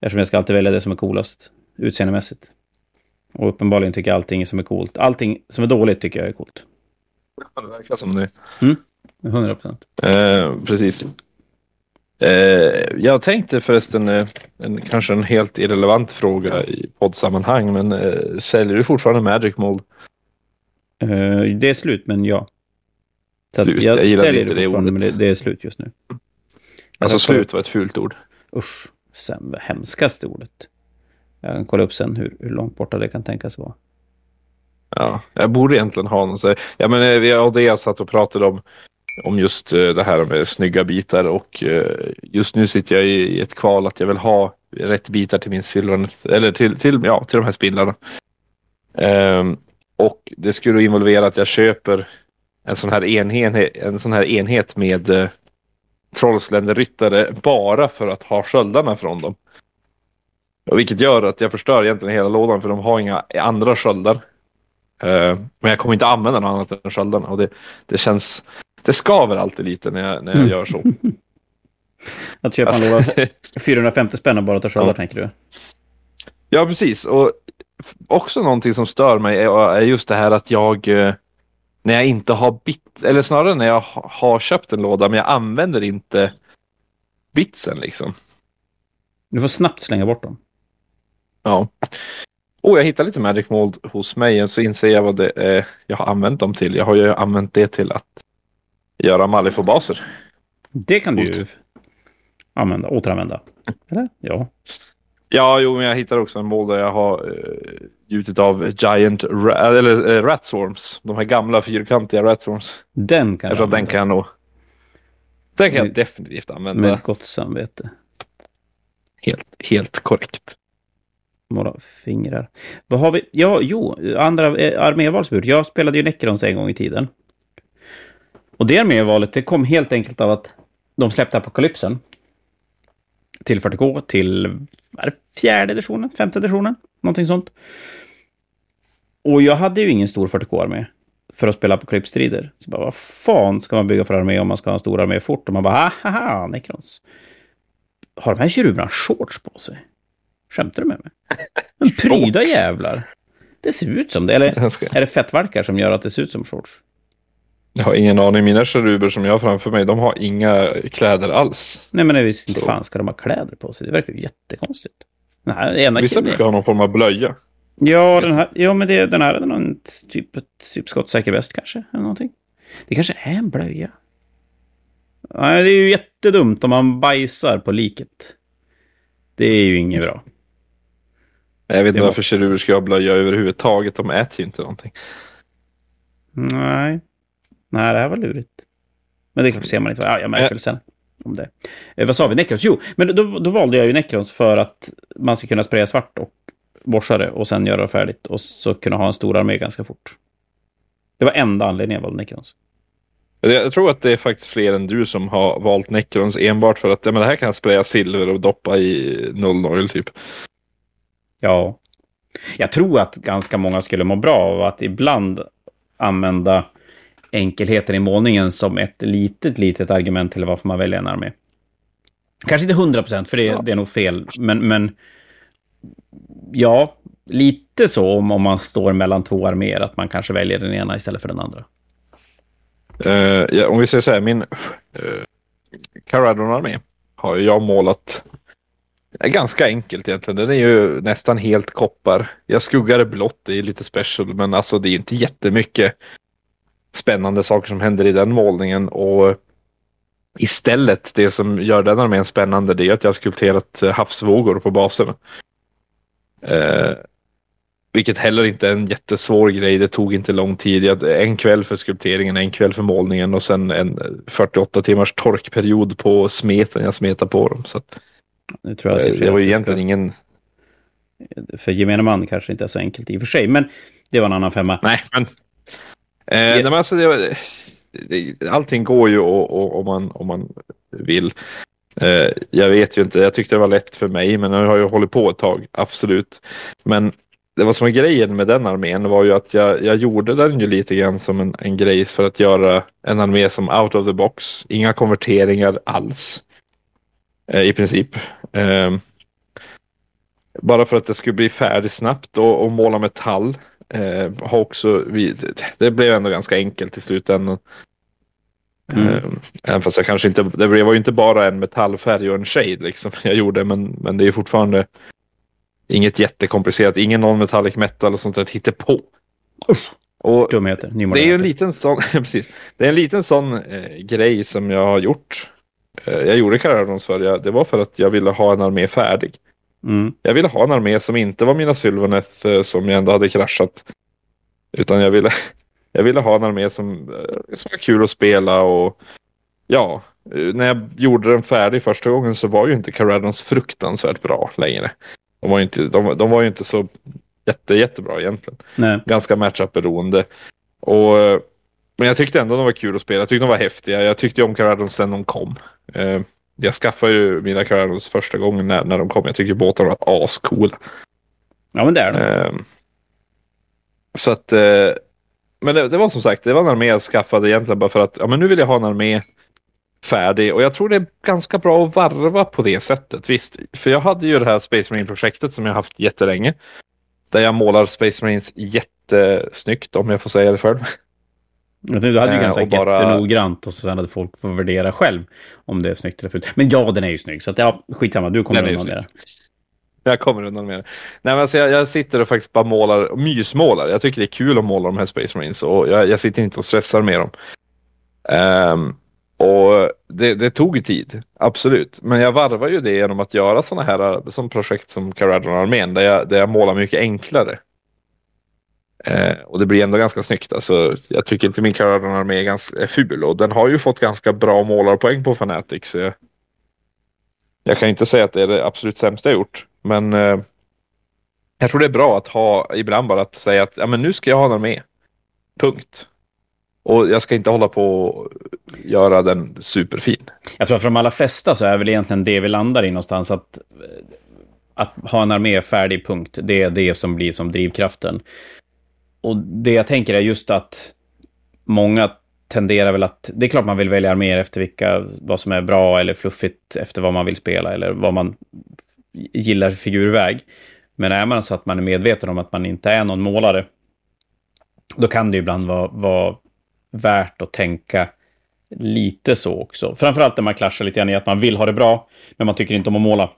Eftersom jag ska alltid välja det som är coolast, utseendemässigt. Och uppenbarligen tycker jag allting som är coolt. Allting som är dåligt tycker jag är coolt. Ja, det verkar som det. Mm, 100 procent. Eh, precis. Eh, jag tänkte förresten, eh, en, kanske en helt irrelevant fråga i poddsammanhang, men eh, säljer du fortfarande Magic Mold? Eh, det är slut, men ja. Så slut, jag, jag säljer det fortfarande, men det, det, är slut just nu. Alltså slut var ett fult ord. Usch, sen, hemskaste ordet. Jag kan kolla upp sen hur, hur långt borta det kan tänkas vara. Ja, jag borde egentligen ha någon. Ja, men eh, vi och det satt och pratade om, om just eh, det här med snygga bitar och eh, just nu sitter jag i ett kval att jag vill ha rätt bitar till min silver, eller till, till, ja, till de här spindlarna. Um, och det skulle involvera att jag köper en sån här enhet, en sån här enhet med trollsländerryttare bara för att ha sköldarna från dem. vilket gör att jag förstör egentligen hela lådan för de har inga andra sköldar. Uh, men jag kommer inte använda något annat än sköldarna och det, det känns, det skaver alltid lite när jag, när jag gör så. att köpa en låda 450 spänn och bara ta sköldar ja. tänker du? Ja, precis. Och också någonting som stör mig är just det här att jag eh, när jag inte har bit, eller snarare när jag har köpt en låda men jag använder inte bitsen liksom. Du får snabbt slänga bort dem. Ja. Och jag hittar lite Magic Mold hos mig så inser jag vad det är jag har använt dem till. Jag har ju använt det till att göra Malifo-baser. Det kan du ju använda, återanvända. Eller? Ja. Ja, jo, men jag hittar också en mål där jag har uh, gjutit av Giant ra eller, uh, Ratsworms. De här gamla fyrkantiga Ratsworms. Den kan jag, jag den kan jag nog... Den kan jag definitivt använda. Med gott samvete. Helt, helt korrekt. Några fingrar. Vad har vi? Ja, jo, andra eh, armévalsbud. Jag spelade ju Necrons en gång i tiden. Och det armévalet, det kom helt enkelt av att de släppte Apokalypsen till 40K till fjärde editionen, femte editionen, någonting sånt. Och jag hade ju ingen stor 40K-armé för att spela apokalypsstrider. Så bara, vad fan ska man bygga för armé om man ska ha en stor armé fort? Och man bara, haha, Necrons. Har de här keruberna shorts på sig? Skämtar du med mig? Men pryda jävlar! Det ser ut som det. Eller är det fettvalkar som gör att det ser ut som shorts? Jag har ingen aning. Mina keruber som jag har framför mig, de har inga kläder alls. Nej, men visst inte fan ska de ha kläder på sig. Det verkar ju jättekonstigt. Den här ena Vissa brukar ha någon form av blöja. Ja, den här, ja men det, den här är någon typ, typ skottsäker väst kanske. Eller någonting. Det kanske är en blöja. Nej, det är ju jättedumt om man bajsar på liket. Det är ju inget bra. Jag vet inte varför keruber ska ha blöja överhuvudtaget. De äter ju inte någonting. Nej. Nej, det här var lurigt. Men det är klart, ser man inte. Ja, jag märker väl sen. Om det. Eh, vad sa vi? Necrons? Jo, men då, då valde jag ju Necrons för att man ska kunna spraya svart och borsa det och sen göra det färdigt och så kunna ha en stor armé ganska fort. Det var enda anledningen jag valde Necrons. Jag tror att det är faktiskt fler än du som har valt Necrons enbart för att ja, men det här kan jag spraya silver och doppa i 00 typ. Ja. Jag tror att ganska många skulle må bra av att ibland använda enkelheten i målningen som ett litet, litet argument till varför man väljer en armé. Kanske inte hundra procent, för det, ja. det, är nog fel. Men, men ja, lite så om, om man står mellan två arméer, att man kanske väljer den ena istället för den andra. Uh, ja, om vi säger så här, min uh, Caradon-armé har jag målat ganska enkelt egentligen. Den är ju nästan helt koppar. Jag skuggar blått, det är lite special, men alltså det är inte jättemycket spännande saker som händer i den målningen. Och istället, det som gör den armén spännande, det är att jag har skulpterat havsvågor på baserna. Uh, vilket heller inte är en jättesvår grej. Det tog inte lång tid. En kväll för skulpteringen, en kväll för målningen och sen en 48 timmars torkperiod på smeten. Jag smetar på dem. Så att, nu tror jag att det, det var ju egentligen ingen... För gemene man kanske inte är så enkelt i och för sig, men det var en annan femma. Nej, men... Eh, nej, men alltså, det, det, allting går ju om man, om man vill. Eh, jag vet ju inte, jag tyckte det var lätt för mig, men jag har ju hållit på ett tag, absolut. Men det var som är grejen med den armén var ju att jag, jag gjorde den ju lite grann som en, en grej för att göra en armé som out of the box. Inga konverteringar alls. Eh, I princip. Eh, bara för att det skulle bli färdigt snabbt och, och måla metall. Eh, har också, det blev ändå ganska enkelt i slutändan. Mm. Eh, även fast jag kanske inte, det var ju inte bara en metallfärg och en shade liksom jag gjorde men, men det är fortfarande Inget jättekomplicerat, ingen non-metallic metal och sånt där hittepå. Usch. Och Dumheter, det är ju en liten sån, precis. Det är en liten sån eh, grej som jag har gjort. Eh, jag gjorde Caradons för, jag, det var för att jag ville ha en armé färdig. Mm. Jag ville ha en armé som inte var mina Sylvaneth eh, som jag ändå hade kraschat. Utan jag ville, jag ville ha en armé som, eh, som var kul att spela och ja, eh, när jag gjorde den färdig första gången så var ju inte Caradons fruktansvärt bra längre. De var ju inte, de, de var inte så jätte, jättebra egentligen. Nej. Ganska matchup-beroende. Och, men jag tyckte ändå de var kul att spela. Jag tyckte de var häftiga. Jag tyckte om Caradons sen de kom. Jag skaffade ju mina Caradons första gången när, när de kom. Jag tycker båtarna var ascoola. Ja, men det är de. Eh, så att... Eh, men det, det, var som sagt, det var en armé jag skaffade egentligen bara för att ja, men nu vill jag ha en armé färdig. Och jag tror det är ganska bra att varva på det sättet. Visst, för jag hade ju det här Space Marine-projektet som jag haft jättelänge. Där jag målar Space Marines jättesnyggt om jag får säga det själv. Du hade ju ganska äh, bara... jättenoggrant och sen hade folk fått värdera själv om det är snyggt eller fult. Men ja, den är ju snygg. Så att, ja, skitsamma, du kommer undan med det. Jag kommer undan med det. Nej, men alltså jag, jag, sitter och faktiskt bara målar, mysmålar. Jag tycker det är kul att måla de här Space Marines och jag, jag sitter inte och stressar med dem. Um, och det, det tog tid, absolut. Men jag varvar ju det genom att göra sådana här som projekt som Caradron-armén där jag, där jag målar mycket enklare. Eh, och det blir ändå ganska snyggt. Alltså, jag tycker inte min Carolina-armé är, ganska, är ful och den har ju fått ganska bra målarpoäng på Fanatic. Så jag, jag kan inte säga att det är det absolut sämsta jag gjort. Men eh, jag tror det är bra att ha ibland bara att säga att ja, men nu ska jag ha en armé. Punkt. Och jag ska inte hålla på och göra den superfin. Jag tror att för de allra flesta så är väl egentligen det vi landar i någonstans. Att, att ha en armé färdig, punkt. Det är det som blir som drivkraften. Och det jag tänker är just att många tenderar väl att... Det är klart man vill välja arméer efter vilka, vad som är bra eller fluffigt efter vad man vill spela eller vad man gillar figurväg. Men är man så att man är medveten om att man inte är någon målare, då kan det ibland vara, vara värt att tänka lite så också. Framförallt när man klaschar lite grann i att man vill ha det bra, men man tycker inte om att måla.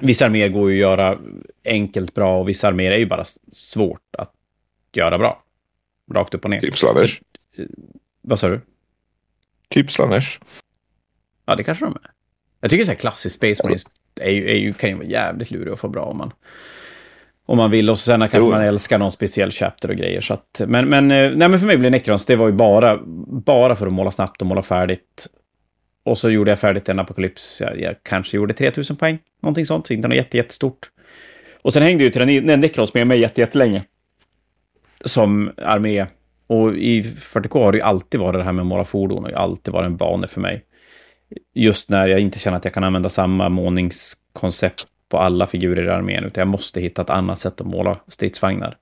Vissa arméer går ju att göra enkelt bra och vissa arméer är ju bara svårt att göra bra. Rakt upp och ner. Typ Slanners. Eh, vad sa du? Typ Slanners. Ja, det kanske de är. Jag tycker så här klassisk Space Marines är ju, är ju, kan ju vara jävligt lurig att få bra om man Om man vill. Och sen kanske jo. man älskar någon speciell chapter och grejer. Så att, men, men, eh, nej, men för mig blev Necrons, det var ju bara, bara för att måla snabbt och måla färdigt. Och så gjorde jag färdigt en apokalyps. Jag, jag kanske gjorde 3000 poäng. Någonting sånt. Så inte något jätte, jättestort. Och sen hängde ju Tyrannin, Necrons med mig jättelänge. Som armé. Och i 40K har det ju alltid varit det här med att måla fordon och alltid varit en bana för mig. Just när jag inte känner att jag kan använda samma målningskoncept på alla figurer i armén, utan jag måste hitta ett annat sätt att måla stridsvagnar.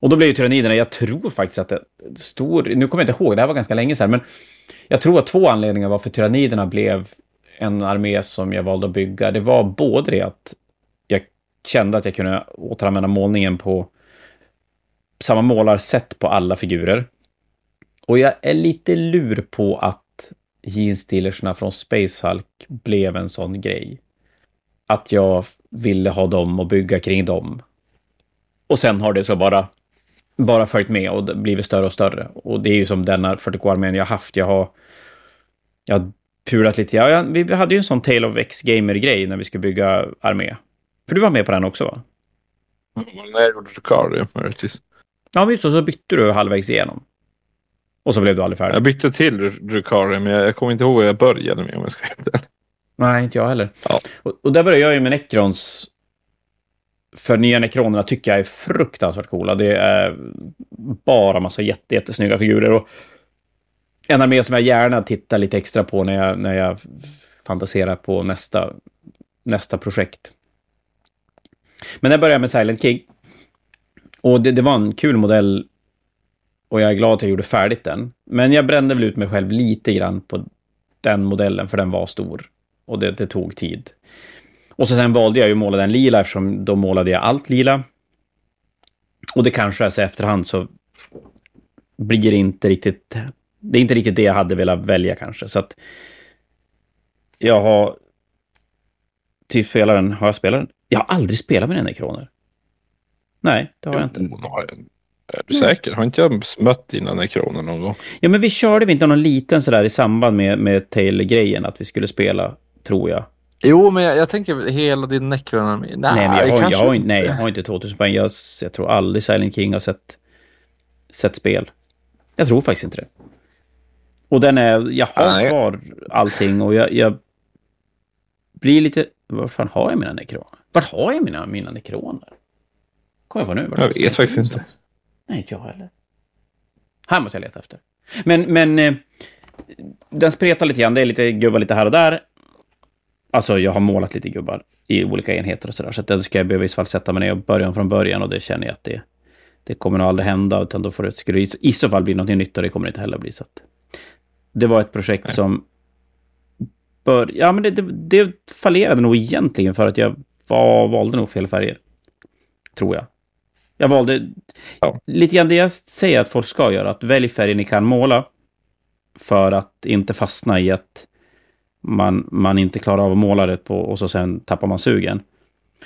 Och då blev ju tyranniderna, jag tror faktiskt att det stor, nu kommer jag inte ihåg, det här var ganska länge sedan, men jag tror att två anledningar varför tyranniderna blev en armé som jag valde att bygga. Det var både det att jag kände att jag kunde återanvända målningen på samma målarsätt på alla figurer. Och jag är lite lur på att jeansdealerserna från Space Hulk blev en sån grej. Att jag ville ha dem och bygga kring dem. Och sen har det så bara, bara följt med och blivit större och större. Och det är ju som denna 40K-armén jag haft. Jag har, jag har pulat lite. Ja, vi hade ju en sån Tale of X-gamer-grej när vi skulle bygga armé. För du var med på den också va? Mm, jag gjorde Drukario möjligtvis. Ja, men just så, så bytte du halvvägs igenom. Och så blev du aldrig färdig. Jag bytte till Drukario, men jag, jag kommer inte ihåg vad jag började med om jag ska vara Nej, inte jag heller. Ja. Och, och där började jag ju med Necrons. För nya Necronerna tycker jag är fruktansvärt coola. Det är bara massa jätte, jättesnygga figurer. Och en armé som jag gärna tittar lite extra på när jag, när jag fantiserar på nästa, nästa projekt. Men jag började med Silent King. Och det, det, var en kul modell. Och jag är glad att jag gjorde färdigt den. Men jag brände väl ut mig själv lite grann på den modellen, för den var stor. Och det, det tog tid. Och så sen valde jag ju att måla den lila, eftersom då målade jag allt lila. Och det kanske är så efterhand så blir det inte riktigt... Det är inte riktigt det jag hade velat välja kanske. Så att jag har... Typ spelat den. Har jag spelat den? Jag har aldrig spelat med den i kronor. Nej, det har jag inte. Är du säker? Har inte jag mött dina nekroner någon gång? Ja, men vi körde vi inte någon liten sådär i samband med, med Tail-grejen, att vi skulle spela, tror jag. Jo, men jag, jag tänker hela din nekroner. Nej, nej, men jag har, jag har, inte. nej, jag har inte 2000 poäng. Jag, jag tror aldrig Silent King har sett, sett spel. Jag tror faktiskt inte det. Och den är, jag har nej. kvar allting och jag, jag blir lite, var fan har jag mina nekroner? Vart har jag mina, mina nekroner? Kommer jag på nu? Jag vet faktiskt inte. Nej, inte jag heller. Här måste jag leta efter. Men, men eh, den spretar lite grann. Det är lite gubbar lite här och där. Alltså, jag har målat lite gubbar i olika enheter och sådär. Så att den ska jag behöva i så fall sätta mig ner och börja från början. Och det känner jag att det, det kommer nog aldrig hända. Utan då får det, skulle det i så fall bli något nytt och det kommer det inte heller bli. Så att det var ett projekt Nej. som bör, ja, men det, det, det fallerade nog egentligen för att jag var, valde nog fel färger. Tror jag. Jag valde ja. lite grann det jag säger att folk ska göra. Att välj färger ni kan måla. För att inte fastna i att man, man inte klarar av att måla det på och så sen tappar man sugen.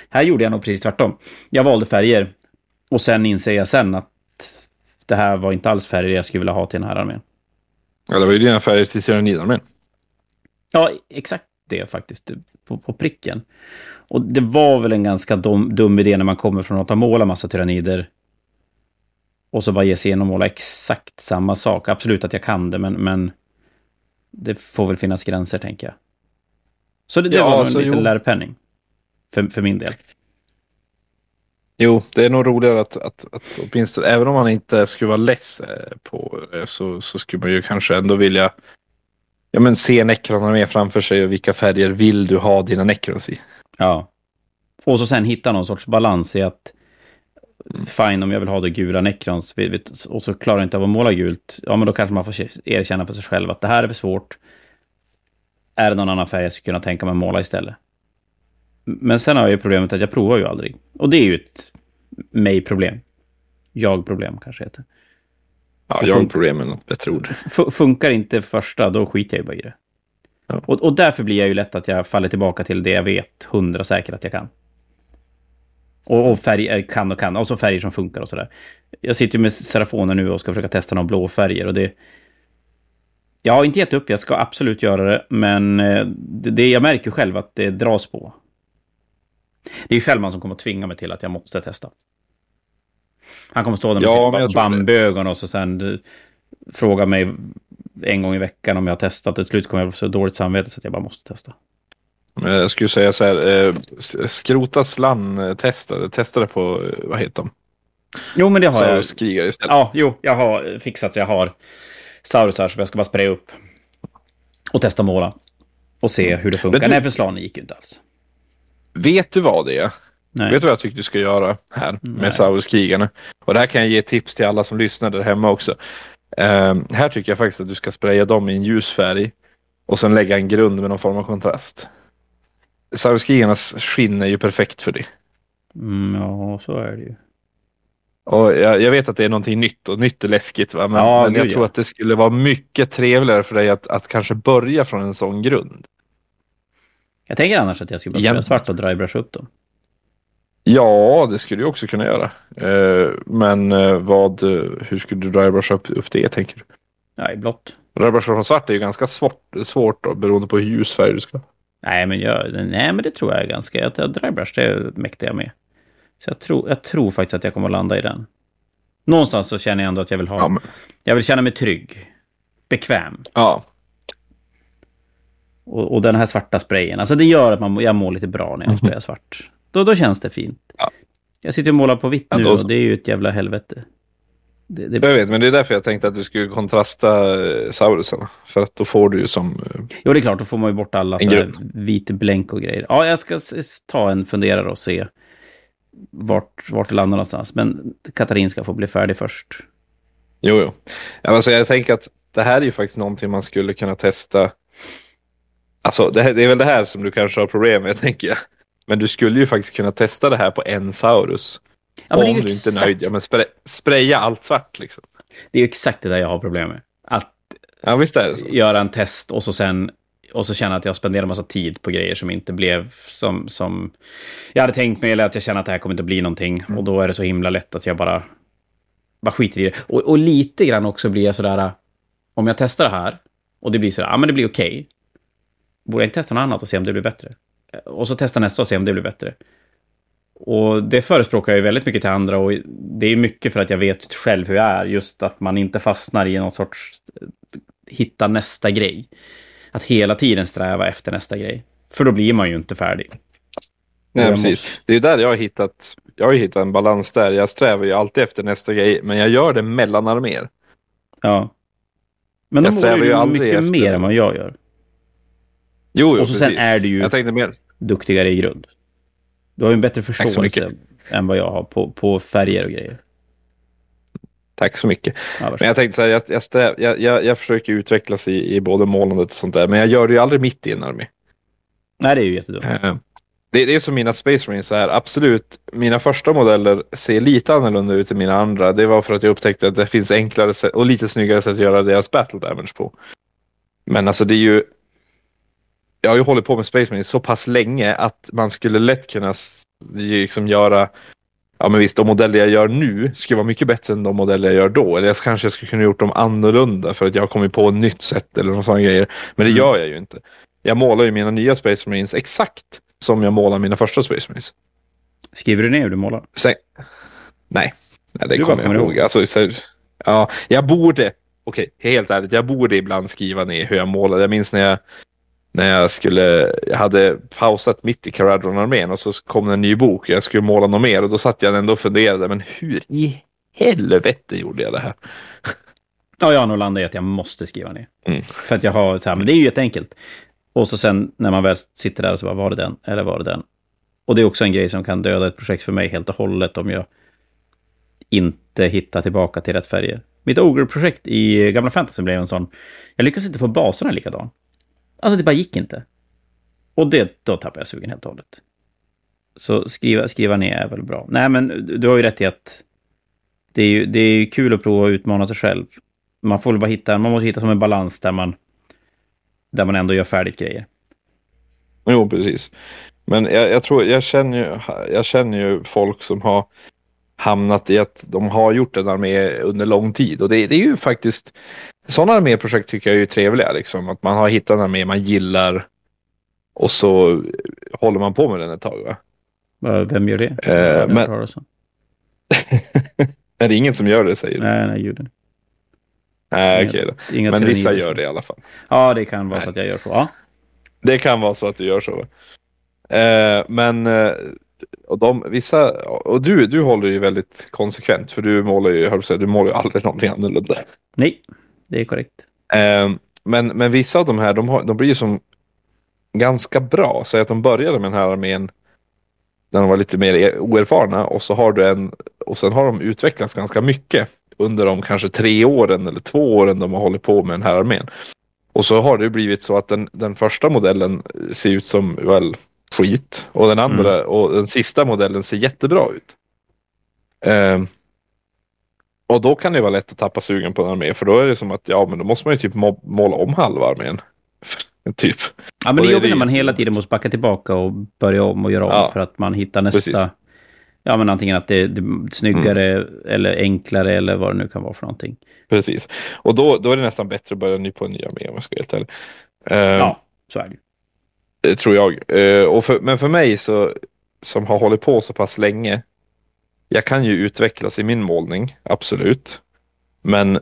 Här gjorde jag nog precis tvärtom. Jag valde färger och sen inser jag sen att det här var inte alls färger jag skulle vilja ha till den här armén. Ja, det var ju dina färger till Tyrannidarmén. Ja, exakt det faktiskt. På, på pricken. Och det var väl en ganska dum, dum idé när man kommer från att ha målat massa tyrannider. Och så bara ge sig igenom och måla exakt samma sak. Absolut att jag kan det, men, men det får väl finnas gränser, tänker jag. Så det, det ja, var alltså, en liten lärpenning. För, för min del. Jo, det är nog roligare att, att, att åtminstone, även om man inte skulle vara less eh, på det, så, så skulle man ju kanske ändå vilja ja, men se näckrarna mer framför sig och vilka färger vill du ha dina näckrons i? Ja. Och så sen hitta någon sorts balans i att fine om jag vill ha det gula Necrons och så klarar jag inte av att måla gult, ja men då kanske man får erkänna för sig själv att det här är för svårt. Är det någon annan färg jag skulle kunna tänka mig att måla istället? Men sen har jag ju problemet att jag provar ju aldrig. Och det är ju ett mig-problem. Jag-problem kanske heter. Ja, jag-problem är något bättre ord. Funkar inte första, då skiter jag ju bara i det. Ja. Och, och därför blir jag ju lätt att jag faller tillbaka till det jag vet hundra säkert att jag kan. Och, och färger kan och kan, och så färger som funkar och sådär. Jag sitter ju med Serafoner nu och ska försöka testa några blå färger och det... Jag har inte gett upp, jag ska absolut göra det, men eh, det, det, jag märker själv att det dras på. Det är ju Fällman som kommer att tvinga mig till att jag måste testa. Han kommer stå där med Ja, men jag sin tror det. bambuögon och så sen eh, fråga mig en gång i veckan om jag har testat. Till slut kommer jag få så dåligt samvete så att jag bara måste testa. Jag skulle säga så här. Eh, skrota slann eh, testade. På, eh, vad heter de? Jo, men det har jag. Saurus krigare istället. Ja, jo, jag har fixat så jag har Saurusar som jag ska bara spraya upp. Och testa måla. Och se hur det funkar. Du- Nej, för slanen gick ju inte alls. Vet du vad det är? Nej. Vet du vad jag tycker du ska göra här med Saurus-krigarna? Och det här kan jag ge tips till alla som lyssnar där hemma också. Ehm, här tycker jag faktiskt att du ska spraya dem i en ljus färg och sen lägga en grund med någon form av kontrast. Saurus-krigarnas skinn är ju perfekt för det. Mm, ja, så är det ju. Och jag, jag vet att det är någonting nytt och nytt är läskigt. Va? Men, Ja, men jag tror att det skulle vara mycket trevligare för dig att, att kanske börja från en sån grund. Jag tänker annars att jag skulle bara svart och drybrush upp dem. Ja, det skulle du också kunna göra. Eh, men eh, vad, eh, hur skulle du drybrush upp, upp det tänker du? Ja, i blått. Drybrush från svart är ju ganska svårt, svårt då, beroende på hur ljus färg du ska. Nej, men, jag, nej, men det tror jag är ganska... Att jag drybrush, det mäktar jag med. Så jag tror, jag tror faktiskt att jag kommer att landa i den. Någonstans så känner jag ändå att jag vill ha... Ja, men, Jag vill känna mig trygg. Bekväm. ja. Och, och den här svarta sprayen, alltså det gör att man, jag mår lite bra när jag sprayar svart. Då, då känns det fint. Ja. Jag sitter och målar på vitt nu och det är ju ett jävla helvete. Det, det, Jag vet, men det är därför jag tänkte att du skulle kontrasta eh, Saurusarna. För att då får du ju som... eh, Jo, det är klart, då får man ju bort alla vit blänk och grejer. Ja, jag ska ta en funderare och se vart, vart det landar någonstans. Men Katarin ska få bli färdig först. Jo, jo. Alltså, jag tänker att det här är ju faktiskt någonting man skulle kunna testa. Alltså, det, här, det är väl det här som du kanske har problem med, tänker jag. Men du skulle ju faktiskt kunna testa det här på en Saurus. Ja, om du inte är nöjd. Ja, men spray, spraya allt svart liksom. Det är ju exakt det där jag har problem med. Att Ja, visst är det så. göra en test och så sen och så känna att jag spenderar massa tid på grejer som inte blev som, som jag hade tänkt mig, eller att jag känner att det här kommer inte bli någonting. Mm. Och då är det så himla lätt att jag bara, bara skiter i det. Och, och lite grann också blir jag sådär, om jag testar det här och det blir sådär, ja men det blir okej. Borde jag inte testa något annat och se om det blir bättre? Och så testa nästa och se om det blir bättre. Och det förespråkar jag ju väldigt mycket till andra och det är mycket för att jag vet själv hur jag är. Just att man inte fastnar i någon sorts hitta nästa grej. Att hela tiden sträva efter nästa grej. För då blir man ju inte färdig. Nej, jag precis. måste- Det är ju där jag har hittat. Jag har hittat en balans där. Jag strävar ju alltid efter nästa grej, men jag gör det mellan arméer. Ja. Men Jag då mår du mycket efter- mer än vad jag gör. Jo, jo Och så precis. sen är du ju duktigare i grund. Du har ju en bättre förståelse än vad jag har på, på färger och grejer. Tack så mycket. Ja. Men jag tänkte så här, jag, jag, sträv, jag, jag, jag försöker utvecklas i, i både målandet och sånt där, men jag gör det ju aldrig mitt i en armé. Nej, det är ju jättedumt. Eh, Det, det är som mina Space Marines här, absolut, mina första modeller ser lite annorlunda ut än mina andra. Det var för att jag upptäckte att det finns enklare och lite snyggare sätt att göra deras battle damage på. Men alltså det är ju, jag har ju hållit på med Space Marines så pass länge att man skulle lätt kunna liksom göra Ja men visst, de modeller jag gör nu skulle vara mycket bättre än de modeller jag gör då. Eller jag kanske jag skulle kunna gjort dem annorlunda för att jag har kommit på ett nytt sätt eller någon sån grejer. Men det Mm. gör jag ju inte. Jag målar ju mina nya Space Marines exakt som jag målar mina första Space Marines. Skriver du ner hur du målar? Sen, nej, nej, det Du kommer jag ihåg. ihåg. Alltså, så, ja, jag borde, okej, helt ärligt, jag borde ibland skriva ner hur jag målade. Jag minns när jag, när jag skulle, jag hade pausat mitt i Caradron-armén och så kom det en ny bok och jag skulle måla något mer och då satt jag ändå och funderade, men hur i helvete gjorde jag det här? Ja, jag har nog landat i att jag måste skriva ner. Mm. För att jag har så här, men det är ju jätteenkelt. Och så sen när man väl sitter där och så bara, var det den eller var det den? Och det är också en grej som kan döda ett projekt för mig helt och hållet om jag inte hittar tillbaka till rätt färger. Mitt Ogre-projekt i gamla fantasy blev en sån, jag lyckades inte få baserna likadan. Alltså det bara gick inte. Och det, då tappade jag sugen helt och hållet. Så skriva, skriva ner är väl bra. Nej, men du har ju rätt i att det är ju det är ju kul att prova att utmana sig själv. Man får väl bara hitta, man måste hitta som en balans där man, där man ändå gör färdigt grejer. Jo, precis. Men jag, jag tror, jag känner, ju, jag känner ju folk som har hamnat i att de har gjort en armé under lång tid. Och det, det är ju faktiskt, sådana arméprojekt tycker jag är ju trevliga. Liksom. Att man har hittat en armé man gillar och så håller man på med den ett tag. Va? Vem gör det? Eh, men... är det ingen som gör det säger du? Nej, nej, gjorde Nej, okej okay då. Men vissa gör det i alla fall. Ja, det kan vara nej. så att jag gör så. Ja. Det kan vara så att du gör så. Eh, men eh, och de, vissa, och du, du håller ju väldigt konsekvent för du målar ju, hör du målar ju aldrig någonting annorlunda. Nej, det är korrekt. Eh, men, men vissa av de här, de, har, de blir ju som ganska bra. Så att de började med den här armén när de var lite mer e- oerfarna och så har du en och sen har de utvecklats ganska mycket under de kanske tre åren eller två åren de har hållit på med den här armén. Och så har det blivit så att den, den första modellen ser ut som väl skit och den andra mm. och den sista modellen ser jättebra ut. Um, och då kan det vara lätt att tappa sugen på en armé för då är det som att ja men då måste man ju typ måla om halva armén. typ. Ja men det är jobbigt när man hela tiden måste backa tillbaka och börja om och göra om ja, för att man hittar nästa. Precis. Ja men antingen att det är snyggare mm. eller enklare eller vad det nu kan vara för någonting. Precis. Och då, då är det nästan bättre att börja ny på en ny armé om jag ska vara helt ärlig. Uh, ja, så är det Eh, tror jag. Uh, och för, men för mig så, som har hållit på så pass länge. Jag kan ju utvecklas i min målning, absolut. Men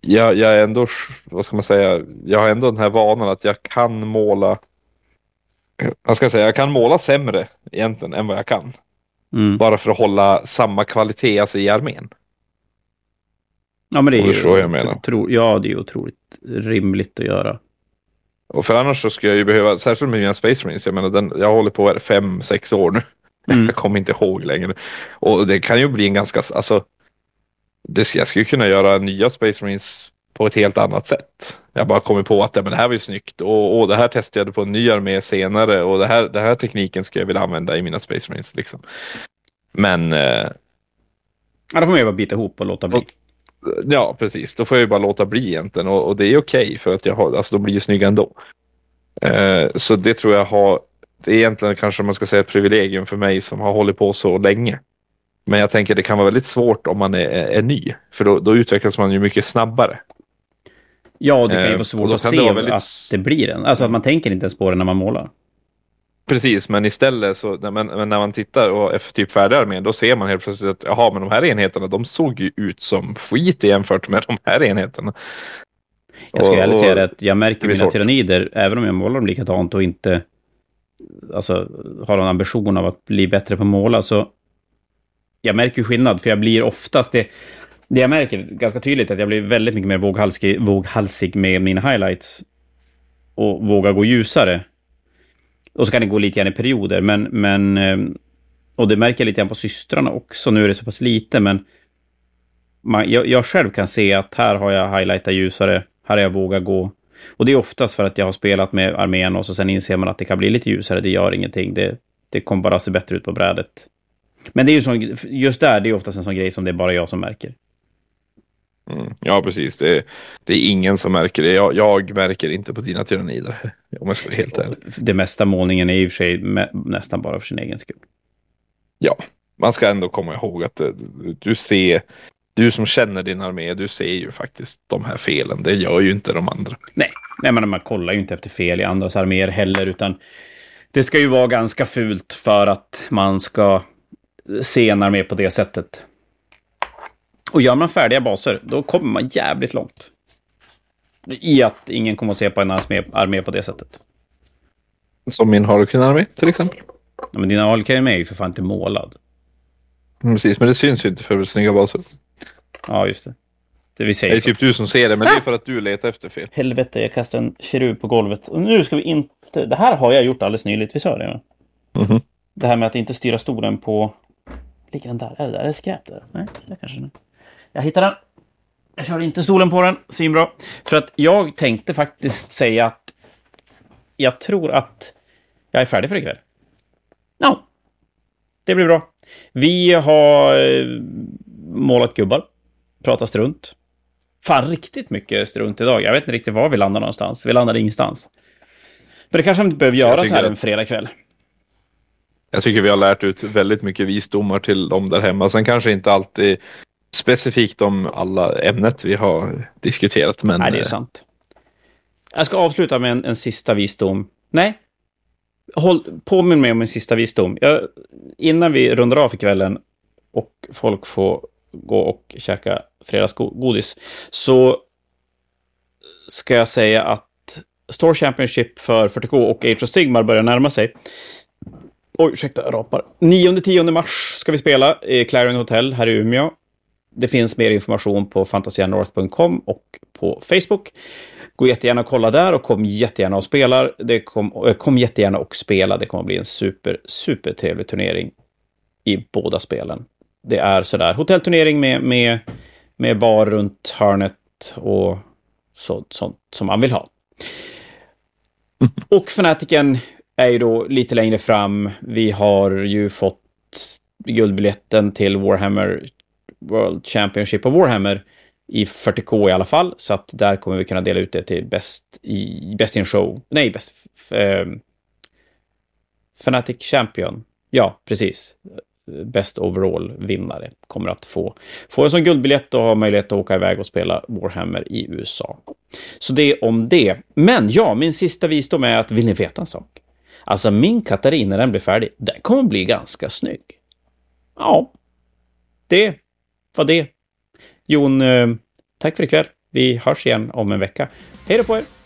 jag, jag är ändå, vad ska man säga, jag har ändå den här vanan att jag kan måla. Jag ska säga, jag kan måla sämre egentligen än vad jag kan. Mm. Bara för att hålla samma kvalitet alltså i armén. Ja, men det är ju, jag menar. Tro, ja, det är otroligt rimligt att göra. Och för annars så skulle jag ju behöva, särskilt med mina Space Marines, jag menar den, jag håller på fem, sex år nu. Mm. Jag kommer inte ihåg längre. Och det kan ju bli en ganska, alltså, det, jag skulle kunna göra nya Space Marines på ett helt annat sätt. Jag bara kommer på att ja, men det här var ju snyggt och, och det här testade jag på en ny armé senare och det här, det här tekniken skulle jag vilja använda i mina Space Marines. Liksom. Men... Eh, ja, då får man ju bara bita ihop och låta bli. Och, Ja, precis. Då får jag ju bara låta bli egentligen och, och det är okej okay för att jag har, alltså de blir ju snygga ändå. Eh, så det tror jag har, det är egentligen kanske man ska säga ett privilegium för mig som har hållit på så länge. Men jag tänker det kan vara väldigt svårt om man är, är ny, för då, då utvecklas man ju mycket snabbare. Ja, det kan ju vara svårt eh, att se väldigt... att det blir en. Alltså att man tänker inte ens på det när man målar. Precis, men istället så man, när man tittar och är typ färdig armén då ser man helt plötsligt att jaha, men de här enheterna de såg ju ut som skit jämfört med de här enheterna. Jag ska ärligt säga att jag märker mina svårt. tyrannider, även om jag målar dem likadant och inte alltså, har någon ambition av att bli bättre på att måla, så jag märker skillnad, för jag blir oftast det, det jag märker ganska tydligt är att jag blir väldigt mycket mer våghalsig, våghalsig med mina highlights och vågar gå ljusare och så kan det gå lite grann i perioder, men, men eh, och det märker jag lite grann på systrarna också. Nu är det så pass lite, men man, jag, jag, själv kan se att här har jag highlightat ljusare, här har jag vågat gå. Och det är oftast för att jag har spelat med armén och så sen inser man att det kan bli lite ljusare, det gör ingenting. Det, det kommer bara se bättre ut på brädet. Men det är ju sån, just där, det är oftast en sån grej som det är bara jag som märker. Mm, ja, precis. Det, det, är ingen som märker det. Jag, jag märker inte på dina tyrannider. Om jag ska vara helt ärlig. Det mesta målningen är i och för sig nästan bara för sin egen skull. Ja, man ska ändå komma ihåg att eh, du ser, du som känner din armé, du ser ju faktiskt de här felen. Det gör ju inte de andra. Nej, Nej men man kollar ju inte efter fel i andras arméer heller, utan det ska ju vara ganska fult för att man ska se en armé på det sättet. Och gör man färdiga baser, då kommer man jävligt långt. I att ingen kommer att se på en armé, på det sättet. Som min Harlequin-armé till exempel. Ja, men din Harlequin-armé är ju för fan inte målad. Mm, precis, men det syns ju inte för snygga baser. Ja, just det. Det, vi säger det är typ du som ser det, men ah! det är för att du letar efter fel. Helvete, jag kastade en kerub på golvet. Och nu ska vi inte... Det här har jag gjort alldeles nyligt, vi sa det? Mm -hmm. Det här med att inte styra stolen på... Ligger den där? Är det där? Är det skräp där? Nej, det kanske den Jag hittar den. Jag kör inte stolen på den. Svinbra. För att jag tänkte faktiskt säga att jag tror att jag är färdig för ikväll. Ja, no. det blir bra. Vi har eh, målat gubbar, pratat strunt. Fan, riktigt mycket strunt idag. Jag vet inte riktigt var vi landar någonstans. Vi landade ingenstans. Men det kanske man inte behöver göra så här en fredagkväll. Jag tycker vi har lärt ut väldigt mycket visdomar till dem där hemma. Sen kanske inte alltid specifikt om alla ämnet vi har diskuterat. Men... Nej, det är sant. Jag ska avsluta med en, en sista visdom. Nej, håll, påminn mig om min sista visdom. Jag, innan vi rundar av för kvällen och folk får gå och käka fredagsgodis, så ska jag säga att Store Championship för 40K och Age of Sigmar börjar närma sig. Oj, ursäkta, jag rapar. 9-10 mars ska vi spela i Clarion Hotel här i Umeå. Det finns mer information på fantasianorth.com och på Facebook. Gå jättegärna och kolla där och kom jättegärna och spela. Det kom, eh, kom jättegärna och spela. Det kommer bli en super, super trevlig turnering i båda spelen. Det är sådär hotellturnering med, med, med bar runt hörnet och så, sånt som man vill ha. Och Fanatiken är ju då lite längre fram. Vi har ju fått guldbiljetten till Warhammer World Championship of Warhammer i 40K i alla fall. Så att där kommer vi kunna dela ut det till bäst i, bäst i en show. Nej, bäst... Eh, Fanatic Champion. Ja, precis. Best overall-vinnare kommer att få, få en sån guldbiljett och ha möjlighet att åka iväg och spela Warhammer i USA. Så det om det. Men ja, min sista visdom är att vill ni veta en sak? Alltså min Katarina, när den blir färdig, den kommer bli ganska snygg. Ja, det var det. Jon, eh, tack för ikväll. Vi hörs igen om en vecka. Hej då på er!